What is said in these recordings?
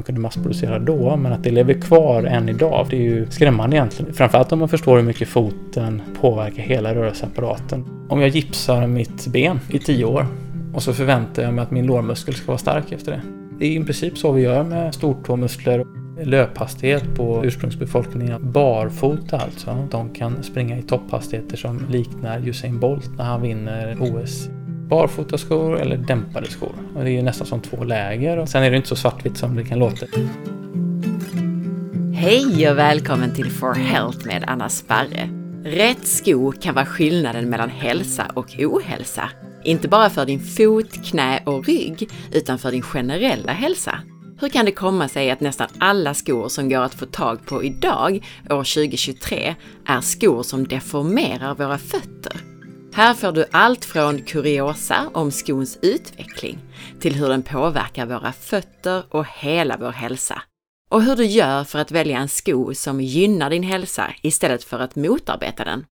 man kunde massproducera då, men att det lever kvar än idag. Det är ju skrämmande egentligen. Framförallt om man förstår hur mycket foten påverkar hela rörelseapparaten. Om jag gipsar mitt ben i tio år och så förväntar jag mig att min lårmuskel ska vara stark efter det. Det är i princip så vi gör med stortåmuskler. Löphastighet på ursprungsbefolkningen, barfota alltså. De kan springa i topphastigheter som liknar Usain Bolt när han vinner OS. Barfotaskor eller dämpade skor. Och det är ju nästan som två läger. Och sen är det inte så svartvitt som det kan låta. Hej och välkommen till For Health med Anna Sparre. Rätt sko kan vara skillnaden mellan hälsa och ohälsa. Inte bara för din fot, knä och rygg, utan för din generella hälsa. Hur kan det komma sig att nästan alla skor som går att få tag på idag, år 2023, är skor som deformerar våra fötter? Här får du allt från kuriosa om skons utveckling till hur den påverkar våra fötter och hela vår hälsa. Och hur du gör för att välja en sko som gynnar din hälsa istället för att motarbeta den.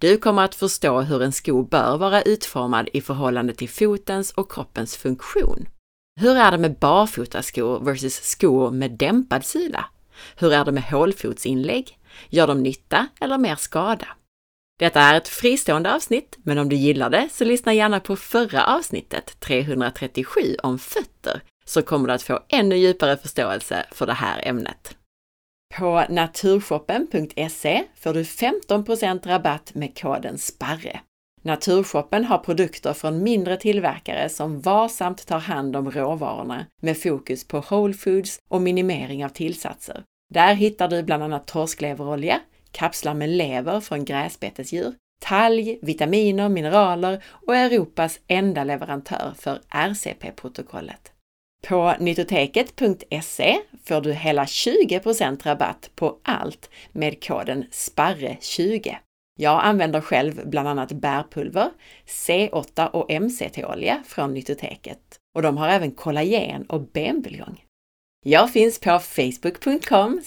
Du kommer att förstå hur en sko bör vara utformad i förhållande till fotens och kroppens funktion. Hur är det med barfotaskor versus skor med dämpad sula? Hur är det med hålfotsinlägg? Gör de nytta eller mer skada? Detta är ett fristående avsnitt, men om du gillar det så lyssna gärna på förra avsnittet, 337 om fötter, så kommer du att få ännu djupare förståelse för det här ämnet. På naturshoppen.se får du 15% rabatt med koden SPARRE. Naturshoppen har produkter från mindre tillverkare som varsamt tar hand om råvarorna med fokus på whole foods och minimering av tillsatser. Där hittar du bland annat torskleverolja, kapslar med lever från gräsbetesdjur, talg, vitaminer, mineraler och Europas enda leverantör för RCP-protokollet. På nytoteket.se får du hela 20% rabatt på allt med koden SPARRE20. Jag använder själv bland annat bärpulver, C8 och MCT-olja från Nytoteket, och de har även kollagen och benbuljong. Jag finns på facebook.com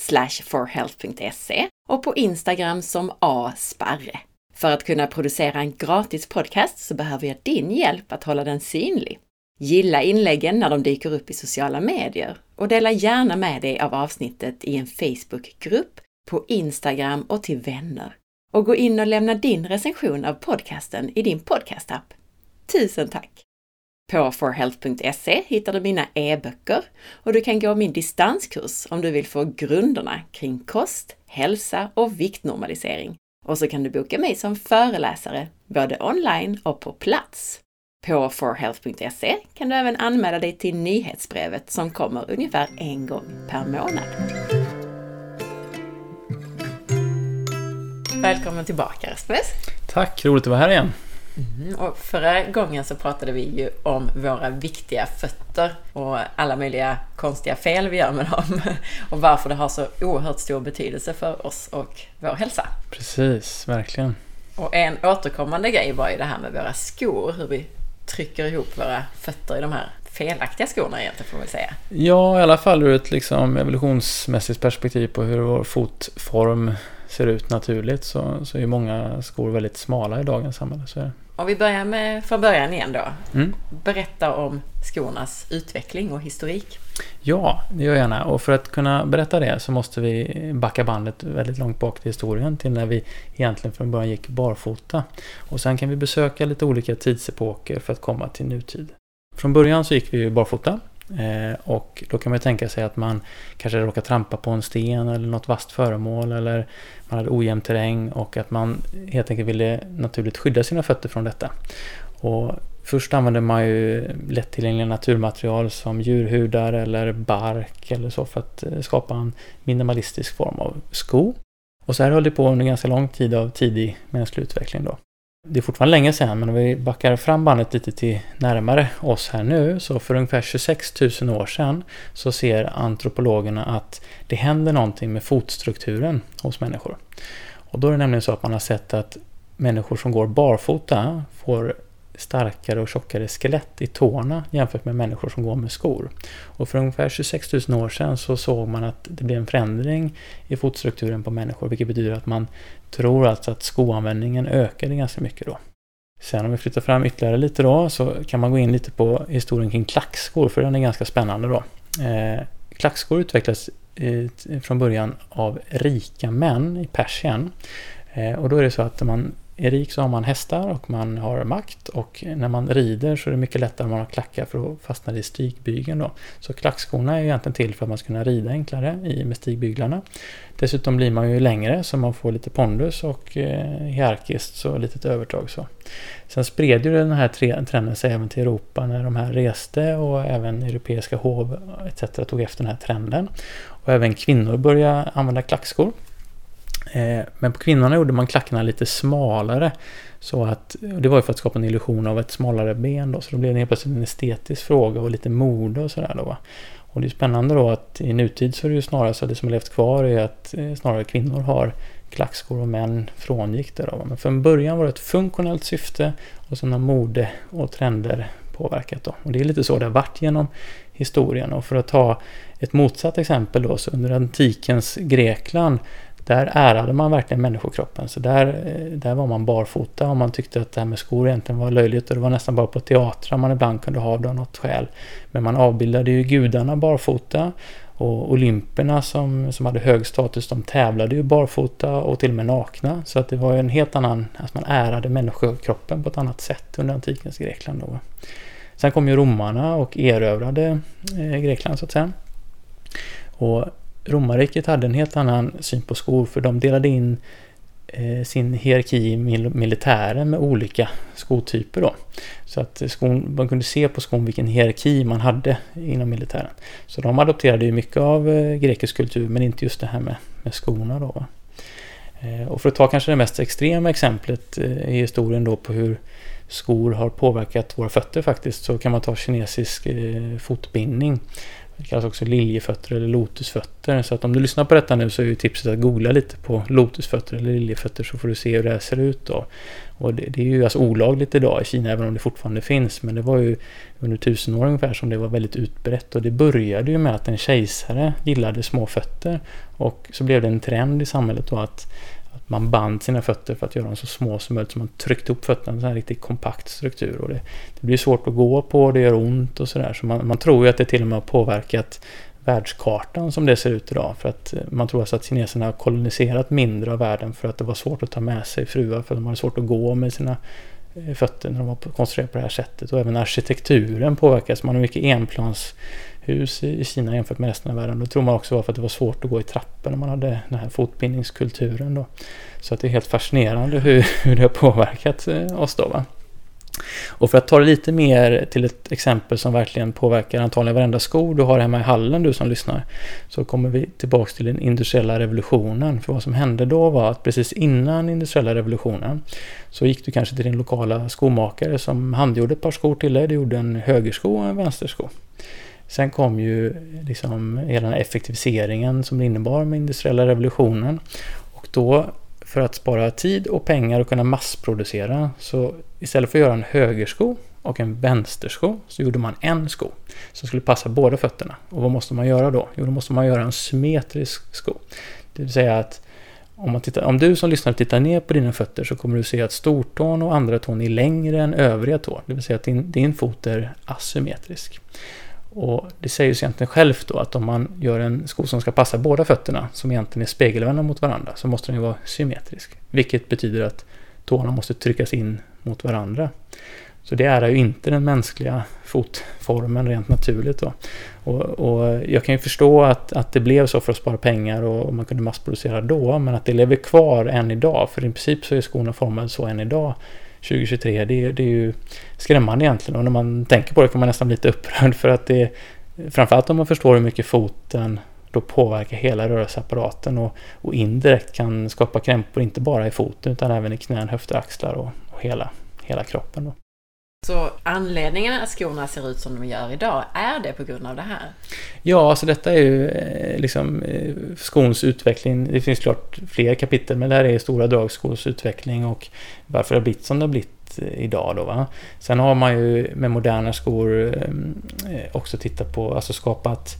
forhealth.se och på Instagram som asparre. För att kunna producera en gratis podcast så behöver jag din hjälp att hålla den synlig. Gilla inläggen när de dyker upp i sociala medier och dela gärna med dig av avsnittet i en Facebookgrupp, på Instagram och till vänner. Och gå in och lämna din recension av podcasten i din podcastapp. Tusen tack! På forhealth.se hittar du mina e-böcker och du kan gå min distanskurs om du vill få grunderna kring kost, hälsa och viktnormalisering. Och så kan du boka mig som föreläsare, både online och på plats. På forhealth.se kan du även anmäla dig till nyhetsbrevet som kommer ungefär en gång per månad. Välkommen tillbaka Rasmus! Tack, roligt att vara här igen. Mm, och förra gången så pratade vi ju om våra viktiga fötter och alla möjliga konstiga fel vi gör med dem och varför det har så oerhört stor betydelse för oss och vår hälsa. Precis, verkligen. Och en återkommande grej var ju det här med våra skor, hur vi trycker ihop våra fötter i de här felaktiga skorna egentligen får man säga. Ja, i alla fall ur ett liksom evolutionsmässigt perspektiv på hur vår fotform ser ut naturligt så, så är många skor väldigt smala i dagens samhälle. Så är det. Om vi börjar med från början igen då. Mm. Berätta om skornas utveckling och historik. Ja, det gör jag gärna. Och för att kunna berätta det så måste vi backa bandet väldigt långt bak till historien till när vi egentligen från början gick barfota. Och sen kan vi besöka lite olika tidsepoker för att komma till nutid. Från början så gick vi barfota Eh, och då kan man tänka sig att man kanske råkar trampa på en sten eller något vasst föremål eller man hade ojämn terräng och att man helt enkelt ville naturligt skydda sina fötter från detta. Och först använde man ju lättillgängliga naturmaterial som djurhudar eller bark eller så för att eh, skapa en minimalistisk form av sko. Och så här höll det på under ganska lång tid av tidig mänsklig utveckling då det är fortfarande länge sedan, men om vi backar fram bandet lite till närmare oss här nu, så för ungefär 26 000 år sedan så ser antropologerna att det händer någonting med fotstrukturen hos människor. Och då är det nämligen så att man har sett att människor som går barfota får starkare och tjockare skelett i tårna jämfört med människor som går med skor. Och för ungefär 26 000 år sedan så såg man att det blev en förändring i fotstrukturen på människor, vilket betyder att man tror alltså att skoanvändningen ökade ganska mycket då. Sen om vi flyttar fram ytterligare lite då så kan man gå in lite på historien kring klackskor, för den är ganska spännande då. Eh, klackskor utvecklades från början av rika män i Persien. Eh, och då är det så att man är rik så har man hästar och man har makt och när man rider så är det mycket lättare om man har klackar för att fastna i stigbygeln då. Så klackskorna är egentligen till för att man ska kunna rida enklare i med stigbyglarna. Dessutom blir man ju längre så man får lite pondus och eh, hierarkiskt så litet övertag så. Sen spred ju den här trenden sig även till Europa när de här reste och även europeiska hov etc. tog efter den här trenden. Och även kvinnor började använda klackskor. Eh, men på kvinnorna gjorde man klackarna lite smalare. Så att, det var ju för att skapa en illusion av ett smalare ben då, så då blev det helt plötsligt en estetisk fråga och lite mode och sådär då. Och det är spännande då att i nutid så är det ju snarare så att det som har levt kvar är att eh, snarare kvinnor har klackskor och män frångick det då. Men från början var det ett funktionellt syfte och sen har mode och trender påverkat då. Och det är lite så det har varit genom historien. Och för att ta ett motsatt exempel då, så under antikens Grekland där ärade man verkligen människokroppen. Så där, eh, där var man barfota och man tyckte att det här med skor egentligen var löjligt och det var nästan bara på teatrar man ibland kunde ha det av något skäl. Men man avbildade ju gudarna barfota och olymperna som, som hade hög status de tävlade ju barfota och till och med nakna. Så att det var en helt annan, att man ärade människokroppen på ett annat sätt under antikens Grekland. Då. Sen kom ju romarna och erövrade eh, Grekland så att säga. Och romarriket hade en helt annan syn på skor för de delade in eh, sin hierarki i militären med olika skotyper då. Så att skon, man kunde se på skon vilken hierarki man hade inom militären. Så de adopterade ju mycket av eh, grekisk kultur men inte just det här med, med skorna då. Eh, och för att ta kanske det mest extrema exemplet eh, i historien då på hur skor har påverkat våra fötter faktiskt så kan man ta kinesisk eh, fotbindning. Det kallas också liljefötter eller lotusfötter. Så att om du lyssnar på detta nu så är ju tipset att googla lite på lotusfötter eller liljefötter så får du se hur det här ser ut då. Och det, det, är ju alltså olagligt idag i Kina även om det fortfarande finns. Men det var ju under tusen år ungefär som det var väldigt utbrett. Och det började ju med att en kejsare gillade små fötter. Och så blev det en trend i samhället då att man band sina fötter för att göra dem så små som möjligt. Så man tryckte upp fötterna i en riktigt kompakt struktur. Och det, det blir svårt att gå på, det gör ont och sådär. Så man, man tror ju att det till och med har påverkat världskartan som det ser ut idag. För att eh, man tror alltså att kineserna har koloniserat mindre av världen för att det var svårt att ta med sig fruar. För att de hade svårt att gå med sina eh, fötter när de var konstruerade på det här sättet. Och även arkitekturen påverkas. Man har mycket enplans hus i Kina jämfört med resten av världen. Då tror man också var för att det var svårt att gå i trappor när man hade den här fotbindningskulturen. Då. Så att det är helt fascinerande hur, hur det har påverkat eh, oss då. Va? Och för att ta det lite mer till ett exempel som verkligen påverkar antagligen varenda sko du har hemma i hallen du som lyssnar. Så kommer vi tillbaks till den industriella revolutionen. För vad som hände då var att precis innan industriella revolutionen så gick du kanske till din lokala skomakare som handgjorde ett par skor till dig. Du gjorde en högersko och en vänstersko. Sen kom ju liksom hela den här effektiviseringen som det innebar med industriella revolutionen. Och då för att spara tid och pengar och kunna massproducera så istället för att göra en högersko och en vänstersko så gjorde man en sko som skulle passa båda fötterna. Och vad måste man göra då? Jo, då måste man göra en symmetrisk sko. Det vill säga att om, man tittar, om du som lyssnar tittar ner på dina fötter så kommer du se att stortån och andra tån är längre än övriga tår. Det vill säga att din, din fot är asymmetrisk. Och det säger sig egentligen självt då att om man gör en sko som ska passa båda fötterna, som egentligen är spegelvända mot varandra, så måste den ju vara symmetrisk. Vilket betyder att tårna måste tryckas in mot varandra. Så det är ju inte den mänskliga fotformen rent naturligt. Då. Och, och, jag kan ju förstå att, att det blev så för att spara pengar och, och, man kunde massproducera då, men att det lever kvar än idag, för i princip så är skorna formade så än idag, 2023. Det, det är ju skrämmande egentligen och när man tänker på det kan man nästan bli lite upprörd för att det framförallt om man förstår hur mycket foten då påverkar hela rörelseapparaten och, och indirekt kan skapa krämpor inte bara i foten utan även i knän, höfter, axlar och, och hela, hela kroppen. Då. Så anledningen att skorna ser ut som de gör idag, är det på grund av det här? Ja, alltså detta är ju eh, liksom eh, skons utveckling. Det finns klart fler kapitel, men det här är stora drag skons utveckling och varför det har blivit som det har blivit eh, idag då. Va? Sen har man ju med moderna skor också tittat på, alltså skapat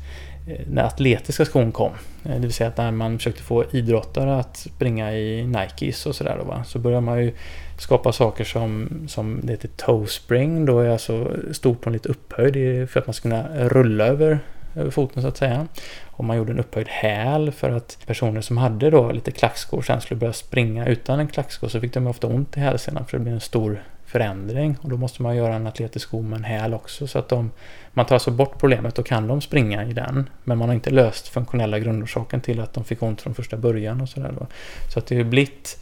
när atletiska skon kom. Det vill säga att när man försökte få idrottare att springa i Nikes och sådär då, så började man ju skapa saker som, som det heter toe spring. Då är alltså stortån lite upphöjd för att man ska kunna rulla över över foten så att säga. Och man gjorde en upphöjd häl för att personer som hade då lite klackskor sen skulle börja springa utan en klacksko så fick de ofta ont i hälsenan för det blir en stor förändring och då måste man göra en atletisk sko med en häl också så att de, man tar alltså bort problemet och kan de springa i den men man har inte löst funktionella grundorsaken till att de fick ont från första början och sådär då. Så att det har blivit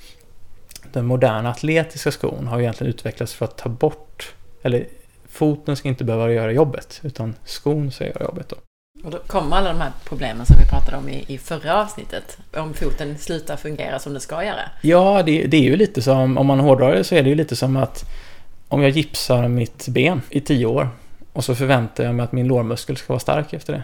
den moderna atletiska skon har egentligen utvecklats för att ta bort eller foten ska inte behöva göra jobbet utan skon ska göra jobbet då. Och då kommer alla de här problemen som vi pratade om i, i förra avsnittet. Om foten slutar fungera som den ska göra. Ja, det, det är ju lite som, om man hårdrar det så är det ju lite som att om jag gipsar mitt ben i tio år och så förväntar jag mig att min lårmuskel ska vara stark efter det.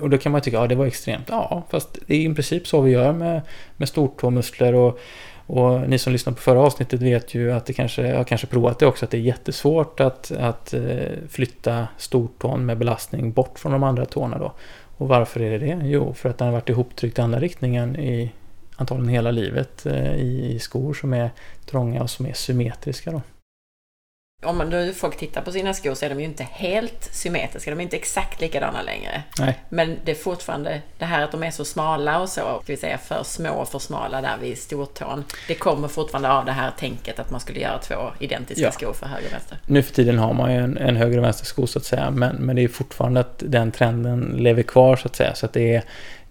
Och då kan man tycka, ja det var extremt. Ja, fast det är i princip så vi gör med, med stortåmuskler och och ni som lyssnade på förra avsnittet vet ju att det kanske, jag har kanske provat det också, att det är jättesvårt att, att eh, flytta stortån med belastning bort från de andra tårna då. Och varför är det det? Jo, för att den har varit ihoptryckt i andra riktningen i antagligen hela livet eh, i skor som är trånga och som är symmetriska då om man nu folk tittar på sina skor så är de ju inte helt symmetriska, de är inte exakt likadana längre. Nej. Men det är fortfarande det här att de är så smala och så, ska vi säga för små och för smala där vid stortån. Det kommer fortfarande av det här tänket att man skulle göra två identiska ja. skor för höger och vänster. Nu för tiden har man ju en, en höger och vänster sko så att säga, men, men det är fortfarande att den trenden lever kvar så att säga. Så att det är,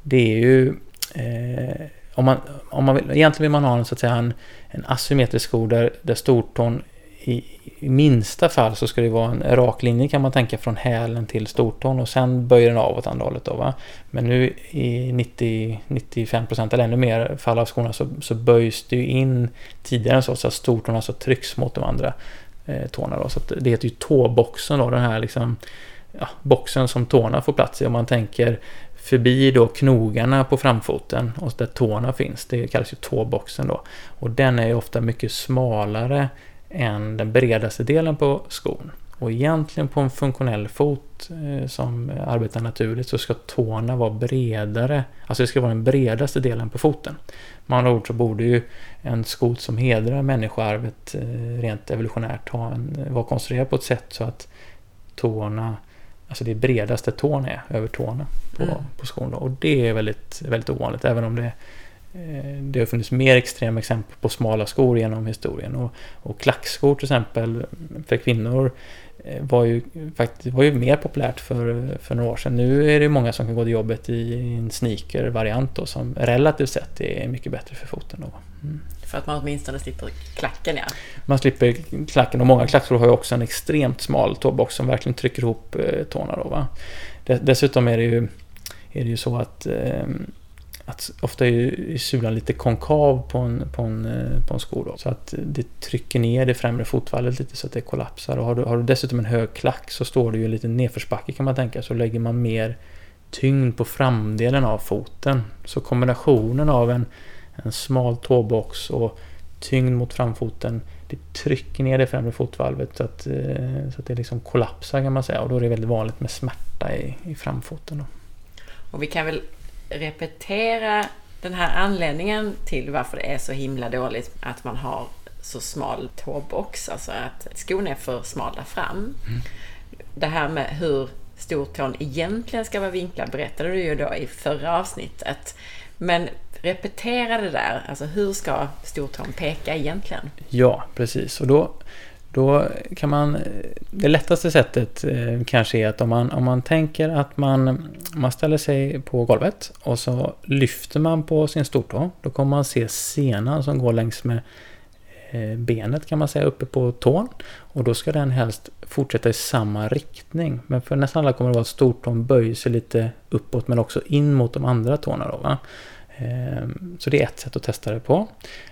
det är ju eh, om man, om man vill, egentligen vill man ha en, så att säga, en, en asymmetrisk sko där, där stortån i, i, minsta fall så ska det vara en rak linje kan man tänka från hälen till stortån och sen böjer den av åt andra hållet. Då, va? Men nu i 90-95% eller ännu mer fall av skorna så, så böjs det ju in tidigare så, så att stortån alltså trycks mot de andra eh, tårna. Då. Så det heter ju tåboxen då, den här liksom, ja, boxen som tårna får plats i. Om man tänker förbi då knogarna på framfoten och där tårna finns. Det kallas ju tåboxen då. Och den är ju ofta mycket smalare än den bredaste delen på skon. Och egentligen på en funktionell fot eh, som arbetar naturligt så ska tårna vara bredare. Alltså det ska vara den bredaste delen på foten. Med andra ord så borde ju en sko som hedrar människoarvet eh, rent evolutionärt ha en, vara konstruerad på ett sätt så att tårna, alltså det bredaste tån är över tårna på, mm. på skon. Då. Och det är väldigt, väldigt ovanligt även om det det har funnits mer extrema exempel på smala skor genom historien. Och, och klackskor till exempel för kvinnor eh, var ju, faktiskt, var ju mer populärt för, för några år sedan. Nu är det många som kan gå till jobbet i en sneaker-variant då, som relativt sett är mycket bättre för foten. Då. Mm. För att man åtminstone slipper klacken ja. Man slipper klacken och många klackskor har ju också en extremt smal tåbox som verkligen trycker ihop eh, tårna. Då, va? Dessutom är det ju, är det ju så att eh, att ofta är sulan lite konkav på en, på en, eh, på en sko då, så att det trycker ner det främre fotvalvet lite så att det kollapsar. Och har du, har du dessutom en hög klack så står det ju lite nedförsbacke kan man tänka, så lägger man mer tyngd på framdelen av foten. Så kombinationen av en, en smal tåbox och tyngd mot framfoten det trycker ner det främre fotvalvet så att, eh, så att det liksom kollapsar kan man säga och då är det väldigt vanligt med smärta i, i framfoten. Då. Och vi kan väl repetera den här anledningen till varför det är så himla dåligt att man har så smal tåbox, alltså att skon är för smal där fram. Mm. Det här med hur stortån egentligen ska vara vinklad berättade du ju då i förra avsnittet. Men repetera det där, alltså hur ska stortån peka egentligen? Ja, precis. Och då då kan man, det lättaste sättet eh, kanske är att om man, om man tänker att man, man ställer sig på golvet och så lyfter man på sin stortå. Då kommer man se senan som går längs med eh, benet kan man säga uppe på tån. Och då ska den helst fortsätta i samma riktning. Men för nästan alla kommer det vara att stortån böjer sig lite uppåt men också in mot de andra tårna. Då, va? Ehm, så det är ett sätt att testa det på.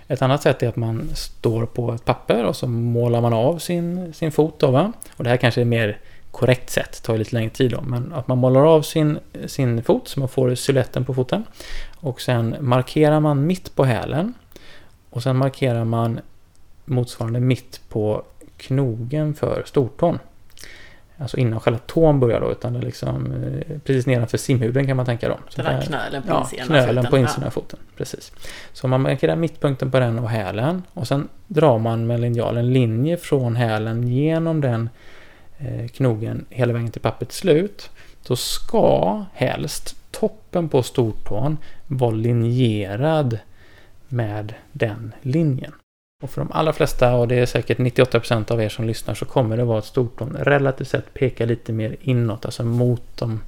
Ett annat sätt är att man står på ett papper och så målar man av sin, sin fot. Då, va? Och det här kanske är mer korrekt sätt, det tar lite längre tid då, men att man målar av sin, sin fot så man får siluetten på foten. Och sen markerar man mitt på hälen. Och sen markerar man motsvarande mitt på knogen för stortån. Alltså innan själva tån börjar då, utan det är liksom eh, precis nedanför simhuden kan man tänka då. Den här knölen på ja, insidan knölen av foten. på insidan av foten. Precis. Så man markerar mittpunkten på den och hälen och sen drar man med linjal en linje från hälen genom den eh, knogen hela vägen till pappets slut. då ska helst toppen på stortån vara linjerad med den linjen. Och för de allra flesta, och det är säkert 98% av er som lyssnar, så kommer det vara att stortån relativt sett pekar lite mer inåt, alltså mot de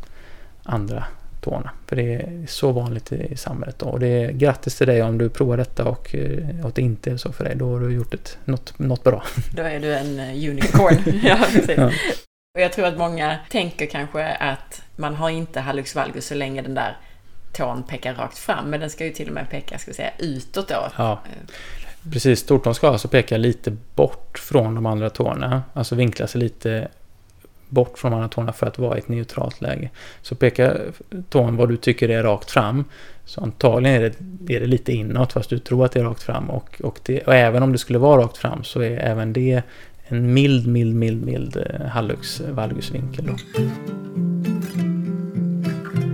andra tårna. För det är så vanligt i samhället. Då. Och det är grattis till dig om du provar detta och, eh, och det inte är så för dig. Då har du gjort ett, något, något bra. Då är du en eh, unicorn. ja, precis. Ja. Och jag tror att många tänker kanske att man har inte hallux valgus så länge den där tån pekar rakt fram. Men den ska ju till och med peka, ska vi säga, utåt då. Ja. Precis, stortån ska alltså peka lite bort från de andra tårna. Alltså vinkla sig lite bort från de andra tårna för att vara i ett neutralt läge. Så pekar tån vad du tycker är rakt fram. Så antagligen är det, är det lite inåt fast du tror att det är rakt fram. Och, och, det, och även om det skulle vara rakt fram så är även det en mild, mild, mild, mild eh, hallux valgusvinkel.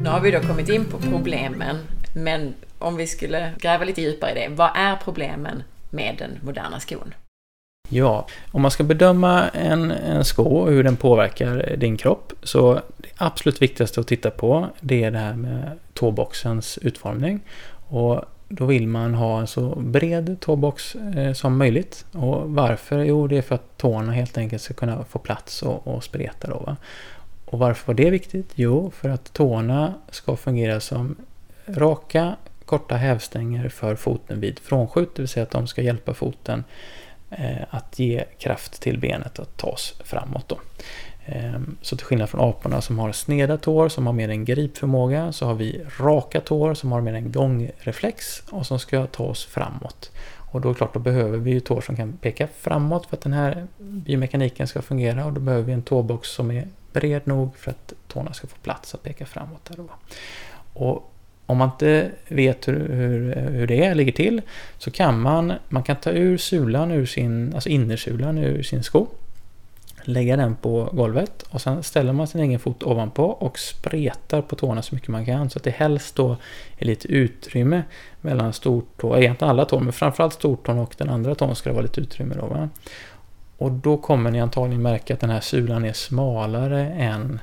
Nu har vi då kommit in på problemen, men om vi skulle gräva lite djupare i det. Vad är problemen med den moderna skon? Ja, om man ska bedöma en, en sko och hur den påverkar din kropp så det absolut viktigaste att titta på det är det här med tåboxens utformning. Och då vill man ha en så bred tåbox eh, som möjligt. Och varför? Jo, det är för att tårna helt enkelt ska kunna få plats och, och spreta. Då, va? Och varför var det viktigt? Jo, för att tårna ska fungera som raka, korta hävstänger för foten vid frånskjut, det vill säga att de ska hjälpa foten eh, att ge kraft till benet att tas framåt. Då. Ehm, så till skillnad från aporna som har sneda tår som har mer en gripförmåga så har vi raka tår som har mer en gångreflex och som ska ta oss framåt. Och då är det klart, då behöver vi ju tår som kan peka framåt för att den här biomekaniken ska fungera och då behöver vi en tåbox som är bred nog för att tårna ska få plats att peka framåt. Där då. Och om man inte vet hur, hur, hur det är, ligger till så kan man, man kan ta ur sulan ur sin, alltså innersulan ur sin sko lägga den på golvet och sen ställer man sin egen fot ovanpå och spretar på tårna så mycket man kan så att det helst då är lite utrymme mellan stortå, eh, egentligen alla tår, men framförallt stortån och den andra tån ska det vara lite utrymme då. Va? Och då kommer ni antagligen märka att den här sulan är smalare än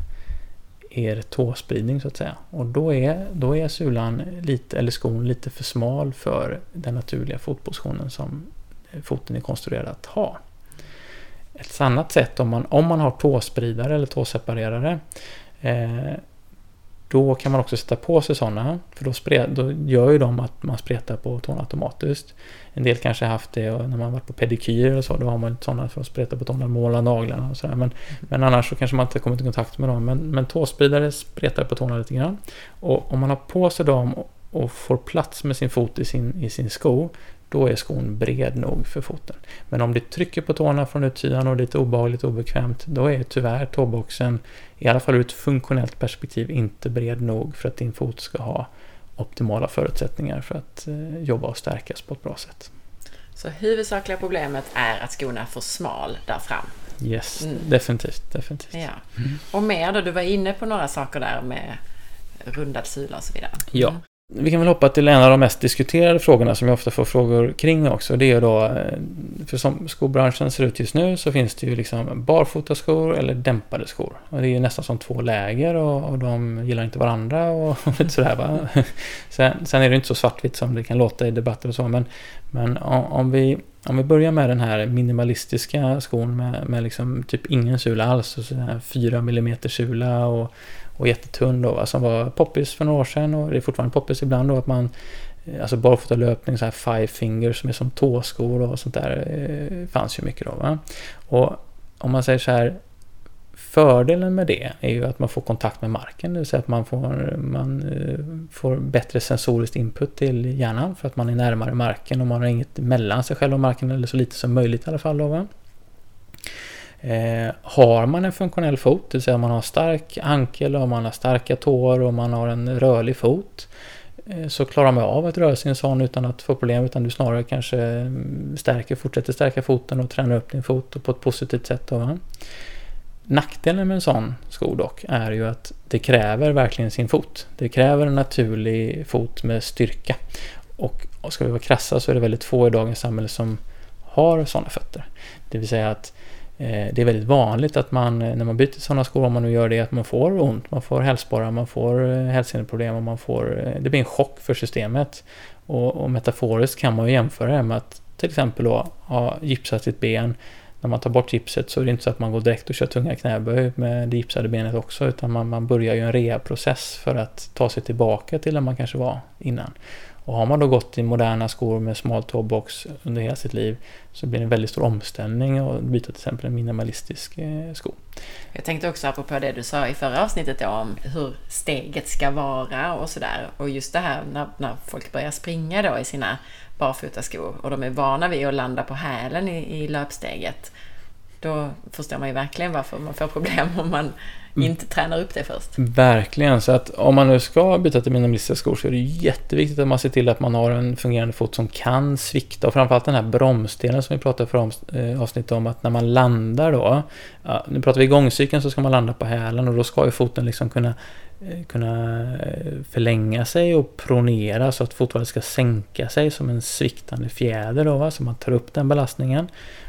er tåspridning så att säga. Och då är, då är sulan lite, eller skon lite för smal för den naturliga fotpositionen som foten är konstruerad att ha. Ett annat sätt om man, om man har tåspridare eller tåseparerare eh, då kan man också sätta på sig sådana. För då, spred, då gör ju de att man spretar på tårna automatiskt. En del kanske har haft det när man varit på pedikyr och så. Då har man sådana för att spreta på tårna, måla naglarna och sådär. Men, men annars så kanske man inte kommit i kontakt med dem. Men, men tåspridare spretar på tårna lite grann. Och om man har på sig dem och får plats med sin fot i sin, i sin sko då är skon bred nog för foten. Men om det trycker på tårna från utsidan och det är lite obehagligt och obekvämt, då är tyvärr tåboxen, i alla fall ur ett funktionellt perspektiv, inte bred nog för att din fot ska ha optimala förutsättningar för att eh, jobba och stärkas på ett bra sätt. Så huvudsakliga problemet är att skon är för smal där fram? Yes, mm. definitivt. definitivt. Ja. Mm. Och mer då, du var inne på några saker där med rundad sula och så vidare. Ja, mm. Vi kan väl hoppa till en av de mest diskuterade frågorna som jag ofta får frågor kring också. Det är då, eh, för som skobranschen ser ut just nu så finns det ju liksom barfotaskor eller dämpade skor. Och det är ju nästan som två läger och, och de gillar inte varandra och lite sådär va. Sen, sen, är det inte så svartvitt som det kan låta i debatter och så men, men om, vi, om vi börjar med den här minimalistiska skon med, med liksom typ ingen sula alls, och så här 4 mm sula och och jättetunn då, som var poppis för några år sedan och det är fortfarande poppis ibland då att man eh, Alltså barfotalöpning, så här five fingers som är som tåskor och sånt där eh, fanns ju mycket då. Va? Och om man säger så här Fördelen med det är ju att man får kontakt med marken, det vill säga att man får, man eh, får bättre sensoriskt input till hjärnan för att man är närmare marken och man har inget mellan sig själv och marken eller så lite som möjligt i alla fall. Då, va? Eh, har man en funktionell fot, det vill säga om man har stark ankel och man har starka tår och man har en rörlig fot eh, så klarar man av att röra sig en sån utan att få problem utan du snarare kanske mm, stärker, fortsätter stärka foten och tränar upp din fot på ett positivt sätt. Då, va? Nackdelen med en sån sko dock är ju att det kräver verkligen sin fot. Det kräver en naturlig fot med styrka. Och ska vi vara krassa så är det väldigt få i dagens samhälle som har sådana fötter. Det vill säga att Eh, Eh, det är väldigt vanligt att man, eh, när man byter sådana skor, om man nu gör det, att man får ont, man får hälsporrar, man får eh, hälseneproblem och man får... Det blir en chock för systemet. Och, och metaforiskt kan man ju jämföra det med att till exempel då ha gipsat sitt ben. När man tar bort gipset så är det inte så att man går direkt och kör tunga knäböj med det gipsade benet också, utan man, man börjar ju en rehabprocess för att ta sig tillbaka till där man kanske var innan. Och har man då gått i moderna skor med smal tåbox under hela sitt liv så blir det en väldigt stor omställning att byta till exempel en minimalistisk eh, sko. Jag tänkte också apropå det du sa i förra avsnittet då, om hur steget ska vara och sådär. Och just det här när, när folk börjar springa då i sina barfotaskor och de är vana vid att landa på hälen i, i löpsteget. Då förstår man ju verkligen varför man får problem om man inte tränar upp det först. Verkligen, så att om man nu ska byta till minimalistiska skor så är det jätteviktigt att man ser till att man har en fungerande fot som kan svikta. Och framförallt den här bromsdelen som vi pratade för eh, avsnitt om att när man landar då, nu pratar vi gångcykeln så ska man landa på hälen och då ska ju foten liksom kunna Eh, kunna eh, förlänga sig och pronera så att fotvalvet ska sänka sig som en sviktande fjäder då, va? så man tar upp den belastningen.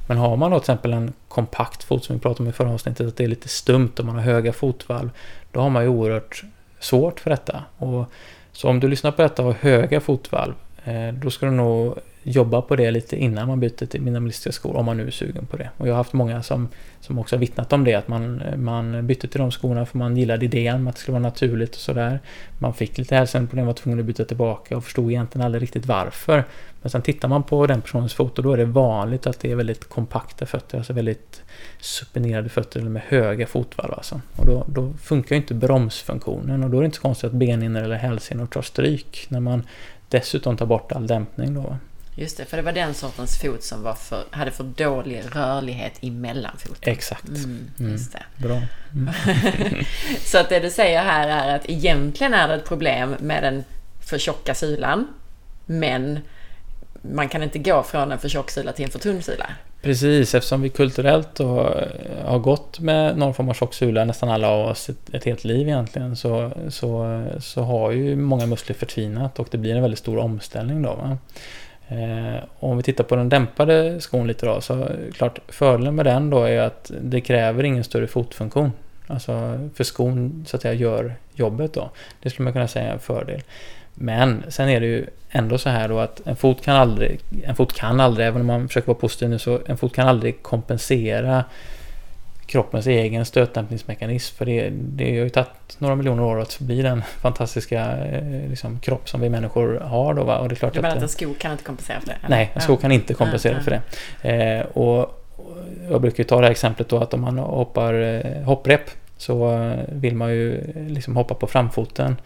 Men har man då till exempel en kompakt fot som vi pratade om i förra avsnittet, att det är lite stumt och man har höga fotvalv, då har man ju oerhört svårt för detta. Och så om du lyssnar på detta och har höga fotvalv, eh, då ska du nog jobba på det lite innan man byter till minimalistiska skor, om man nu är sugen på det. Och jag har haft många som, som också har vittnat om det, att man, man bytte till de skorna för man gillade idén med att det skulle vara naturligt och sådär. Man fick lite hälsoproblem, var tvungen att byta tillbaka och förstod egentligen aldrig riktigt varför. Men sen tittar man på den personens foto, då är det vanligt att det är väldigt kompakta fötter, alltså väldigt supinerade fötter eller med höga fotvalv alltså. Och då, då funkar ju inte bromsfunktionen och då är det inte så konstigt att benhinnor eller hälsenor tar stryk när man dessutom tar bort all dämpning då. Just det, för det var den sortens fot som var för, hade för dålig rörlighet i mellanfoten. Exakt. Mm, mm. just det. Bra. Mm. så att det du säger här är att egentligen är det ett problem med den för tjocka sulan, men man kan inte gå från en för tjock sula till en för tunn sula. Precis, eftersom vi kulturellt har gått med någon form av tjock sula, nästan alla av oss, ett, ett helt liv egentligen, så, så, så har ju många muskler förtvinat och det blir en väldigt stor omställning då. Va? Eh, om vi tittar på den dämpade skon lite då, så klart fördelen med den då är att det kräver ingen större fotfunktion. Alltså för skon så att säga gör jobbet då. Det skulle man kunna säga är en fördel. Men sen är det ju ändå så här då att en fot kan aldrig, en fot kan aldrig, även om man försöker vara positiv nu, så en fot kan aldrig kompensera kroppens egen stötdämpningsmekanism. För det, det har ju tagit några miljoner år att bli den fantastiska eh, liksom, kropp som vi människor har. Då, va? Och det är klart du menar att, att en sko kan inte kompensera för det? Eller? Nej, en sko kan inte kompensera ja, för det. Eh, och jag brukar ju ta det här exemplet då att om man hoppar eh, hopprep så eh, vill man ju liksom hoppa på framfoten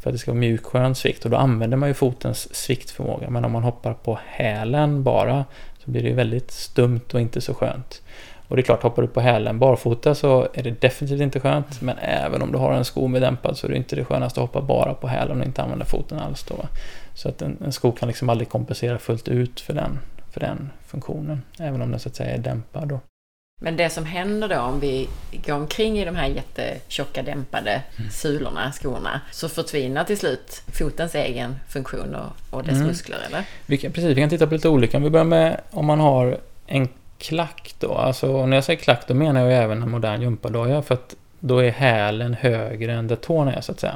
för att det ska vara mjuk skön svikt och då använder man ju fotens sviktförmåga. Men om man hoppar på hälen bara så blir det ju väldigt stumt och inte så skönt. Och det är klart, hoppar du på hälen barfota så är det definitivt inte skönt. Men även om du har en sko med dämpad så är det inte det skönaste att hoppa bara på hälen och inte använda foten alls. Då. Så att en, en sko kan liksom aldrig kompensera fullt ut för den, för den funktionen. Även om den så att säga är dämpad. Då. Men det som händer då om vi går omkring i de här jättetjocka dämpade mm. sulorna, skorna, så förtvinar till slut fotens egen funktion och, och dess mm. muskler, eller? Vi kan, precis, vi kan titta på lite olika. Om vi börjar med om man har en klack då. Alltså när jag säger klack då menar jag även en modern gympadoja för att då är hälen högre än där tårna är så att säga.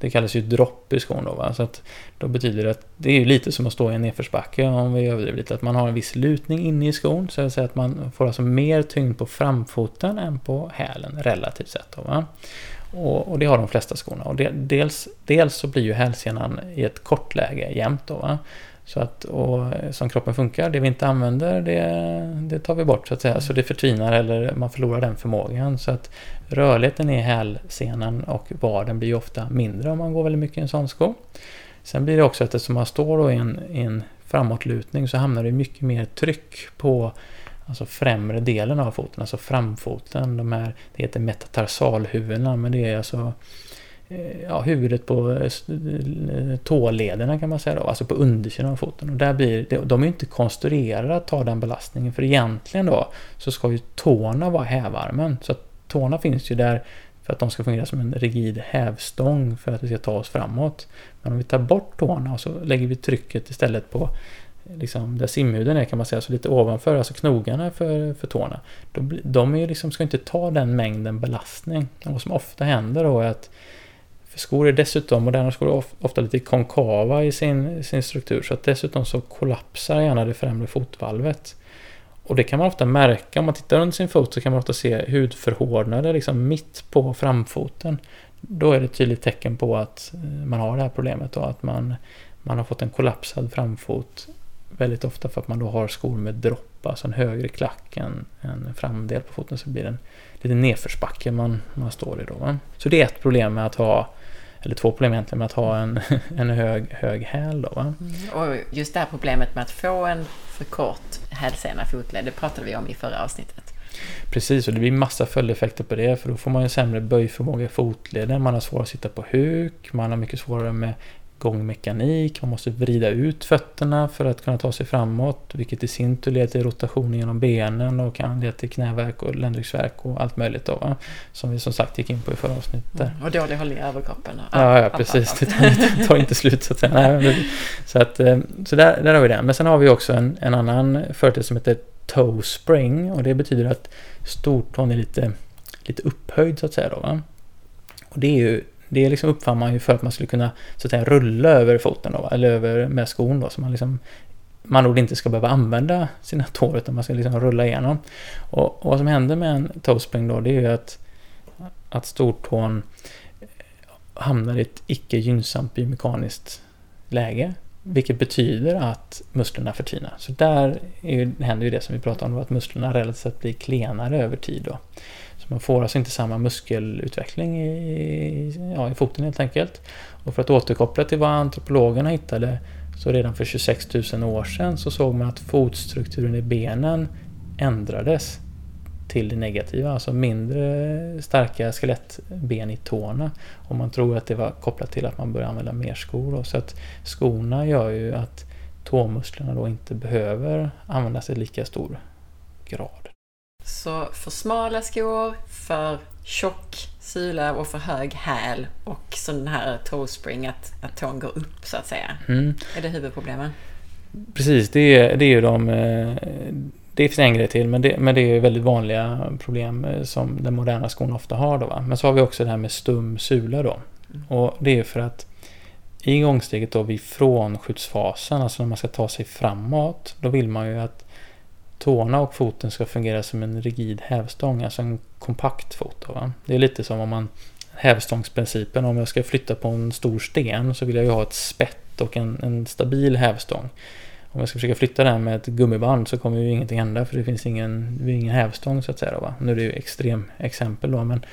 Det kallas ju dropp i skon då. Va? Så att då betyder det att det är lite som att stå i en nedförsbacke om vi överdriver lite. Att man har en viss lutning inne i skon. Så att, att man får alltså mer tyngd på framfoten än på hälen relativt sett. Då, va? Och, och, det har de flesta skorna. Och det, dels, dels så blir ju hälsenan i ett kortläge jämt då. Va? Så att, och som kroppen funkar, det vi inte använder, det, det tar vi bort så att säga. Så det förtvinar eller man förlorar den förmågan. Så att rörligheten i hälsenan och vaden blir ofta mindre om man går väldigt mycket i en sån sko. Sen blir det också att eftersom man står i en, i en framåtlutning så hamnar det mycket mer tryck på alltså främre delen av foten, alltså framfoten. De här, det heter metatarsalhuvudena, men det är alltså ja, huvudet på eh, eh, tålederna kan man säga då, alltså på undersidan av foten. Och där blir, de är ju inte konstruerade att ta den belastningen för egentligen då så ska ju tårna vara hävarmen. Så att tårna finns ju där för att de ska fungera som en rigid hävstång för att vi ska ta oss framåt. Men om vi tar bort tårna och så lägger vi trycket istället på eh, liksom, där simhuden är kan man säga, så lite ovanför, alltså knogarna för, för tårna. De, de är liksom, ska inte ta den mängden belastning. Och vad som ofta händer då är att för skor är dessutom, moderna skor är ofta lite konkava i sin, sin struktur, så att dessutom så kollapsar gärna det främre fotvalvet. Och det kan man ofta märka, om man tittar under sin fot så kan man ofta se hudförhårdnader liksom mitt på framfoten. Då är det ett tydligt tecken på att eh, man har det här problemet och att man, man har fått en kollapsad framfot väldigt ofta för att man då har skor med dropp, alltså en högre klack än, än framdel på foten så blir det en liten nedförsbacke man, man står i då. Va? Så det är ett problem med att ha eller två problem egentligen med att ha en, en hög, hög häl. Då, va? Mm. Och just det här problemet med att få en för kort hälsena fotled, det pratade vi om i förra avsnittet. Precis, och det blir massa följdeffekter på det, för då får man ju sämre böjförmåga i fotleden, man har svårare att sitta på huk, man har mycket svårare med gångmekanik, man måste vrida ut fötterna för att kunna ta sig framåt, vilket i sin tur leder till rotation genom benen och kan leda till knäverk och ländryggsvärk och allt möjligt då, va? Som vi som sagt gick in på i förra avsnittet. Mm, och dålig hållning i överkroppen. ja, ja, precis. Det tar inte, tar inte slut så att säga. Nej, så att, eh, så där, där har vi det. Men sen har vi också en, en annan företeelse som heter toe spring och det betyder att stortån är lite, lite upphöjd så att säga då, va? Och det är ju det liksom uppfann man ju för att man skulle kunna så att säga rulla över foten då, eller över med skon då, så man liksom man nog inte ska behöva använda sina tår utan man ska liksom rulla igenom. Och, och vad som händer med en toespring då det är ju att, att stortån hamnar i ett icke gynnsamt biomekaniskt läge. Vilket betyder att musklerna förtvinar. Så där är, händer ju det som vi pratade om, att musklerna relativt sett blir klenare över tid. Då. Man får alltså inte samma muskelutveckling i, ja, i foten helt enkelt. Och för att återkoppla till vad antropologerna hittade så redan för 26 000 år sedan så såg man att fotstrukturen i benen ändrades till det negativa, alltså mindre starka skelettben i tårna. Och man tror att det var kopplat till att man började använda mer skor. Då. Så att skorna gör ju att tåmusklerna då inte behöver användas i lika stor grad. Så för smala skor, för tjock sula och för hög häl och så den här toespring att, att tån går upp så att säga. Mm. Är det huvudproblemen? Precis, det är, det är ju de... Eh, det finns en grej till, men det, men det är väldigt vanliga problem eh, som den moderna skon ofta har. Då, va? Men så har vi också det här med stum sula då. Mm. Och det är för att i gångsteget då vid frånskjutsfasen, alltså när man ska ta sig framåt, då vill man ju att tårna och foten ska fungera som en rigid hävstång, alltså en kompakt fot. Va? Det är lite som om man hävstångsprincipen, om jag ska flytta på en stor sten så vill jag ju ha ett spett och en, en stabil hävstång. Om jag ska försöka flytta den med ett gummiband så kommer ju ingenting hända för det finns ingen, ingen hävstång så att säga. Då, va? Nu är det ju extrem exempel då men,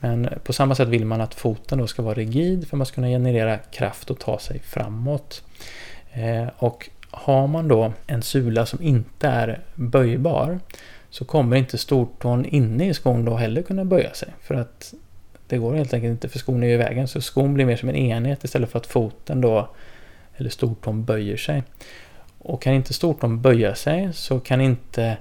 men på samma sätt vill man att foten då ska vara rigid för man ska kunna generera kraft och ta sig framåt. Eh, och har man då en sula som inte är böjbar så kommer inte stortån inne i skon då heller kunna böja sig. För att det går helt enkelt inte för skon är ju i vägen. Så skon blir mer som en enhet istället för att foten då, eller stortån, böjer sig. Och kan inte stortån böja sig så kan inte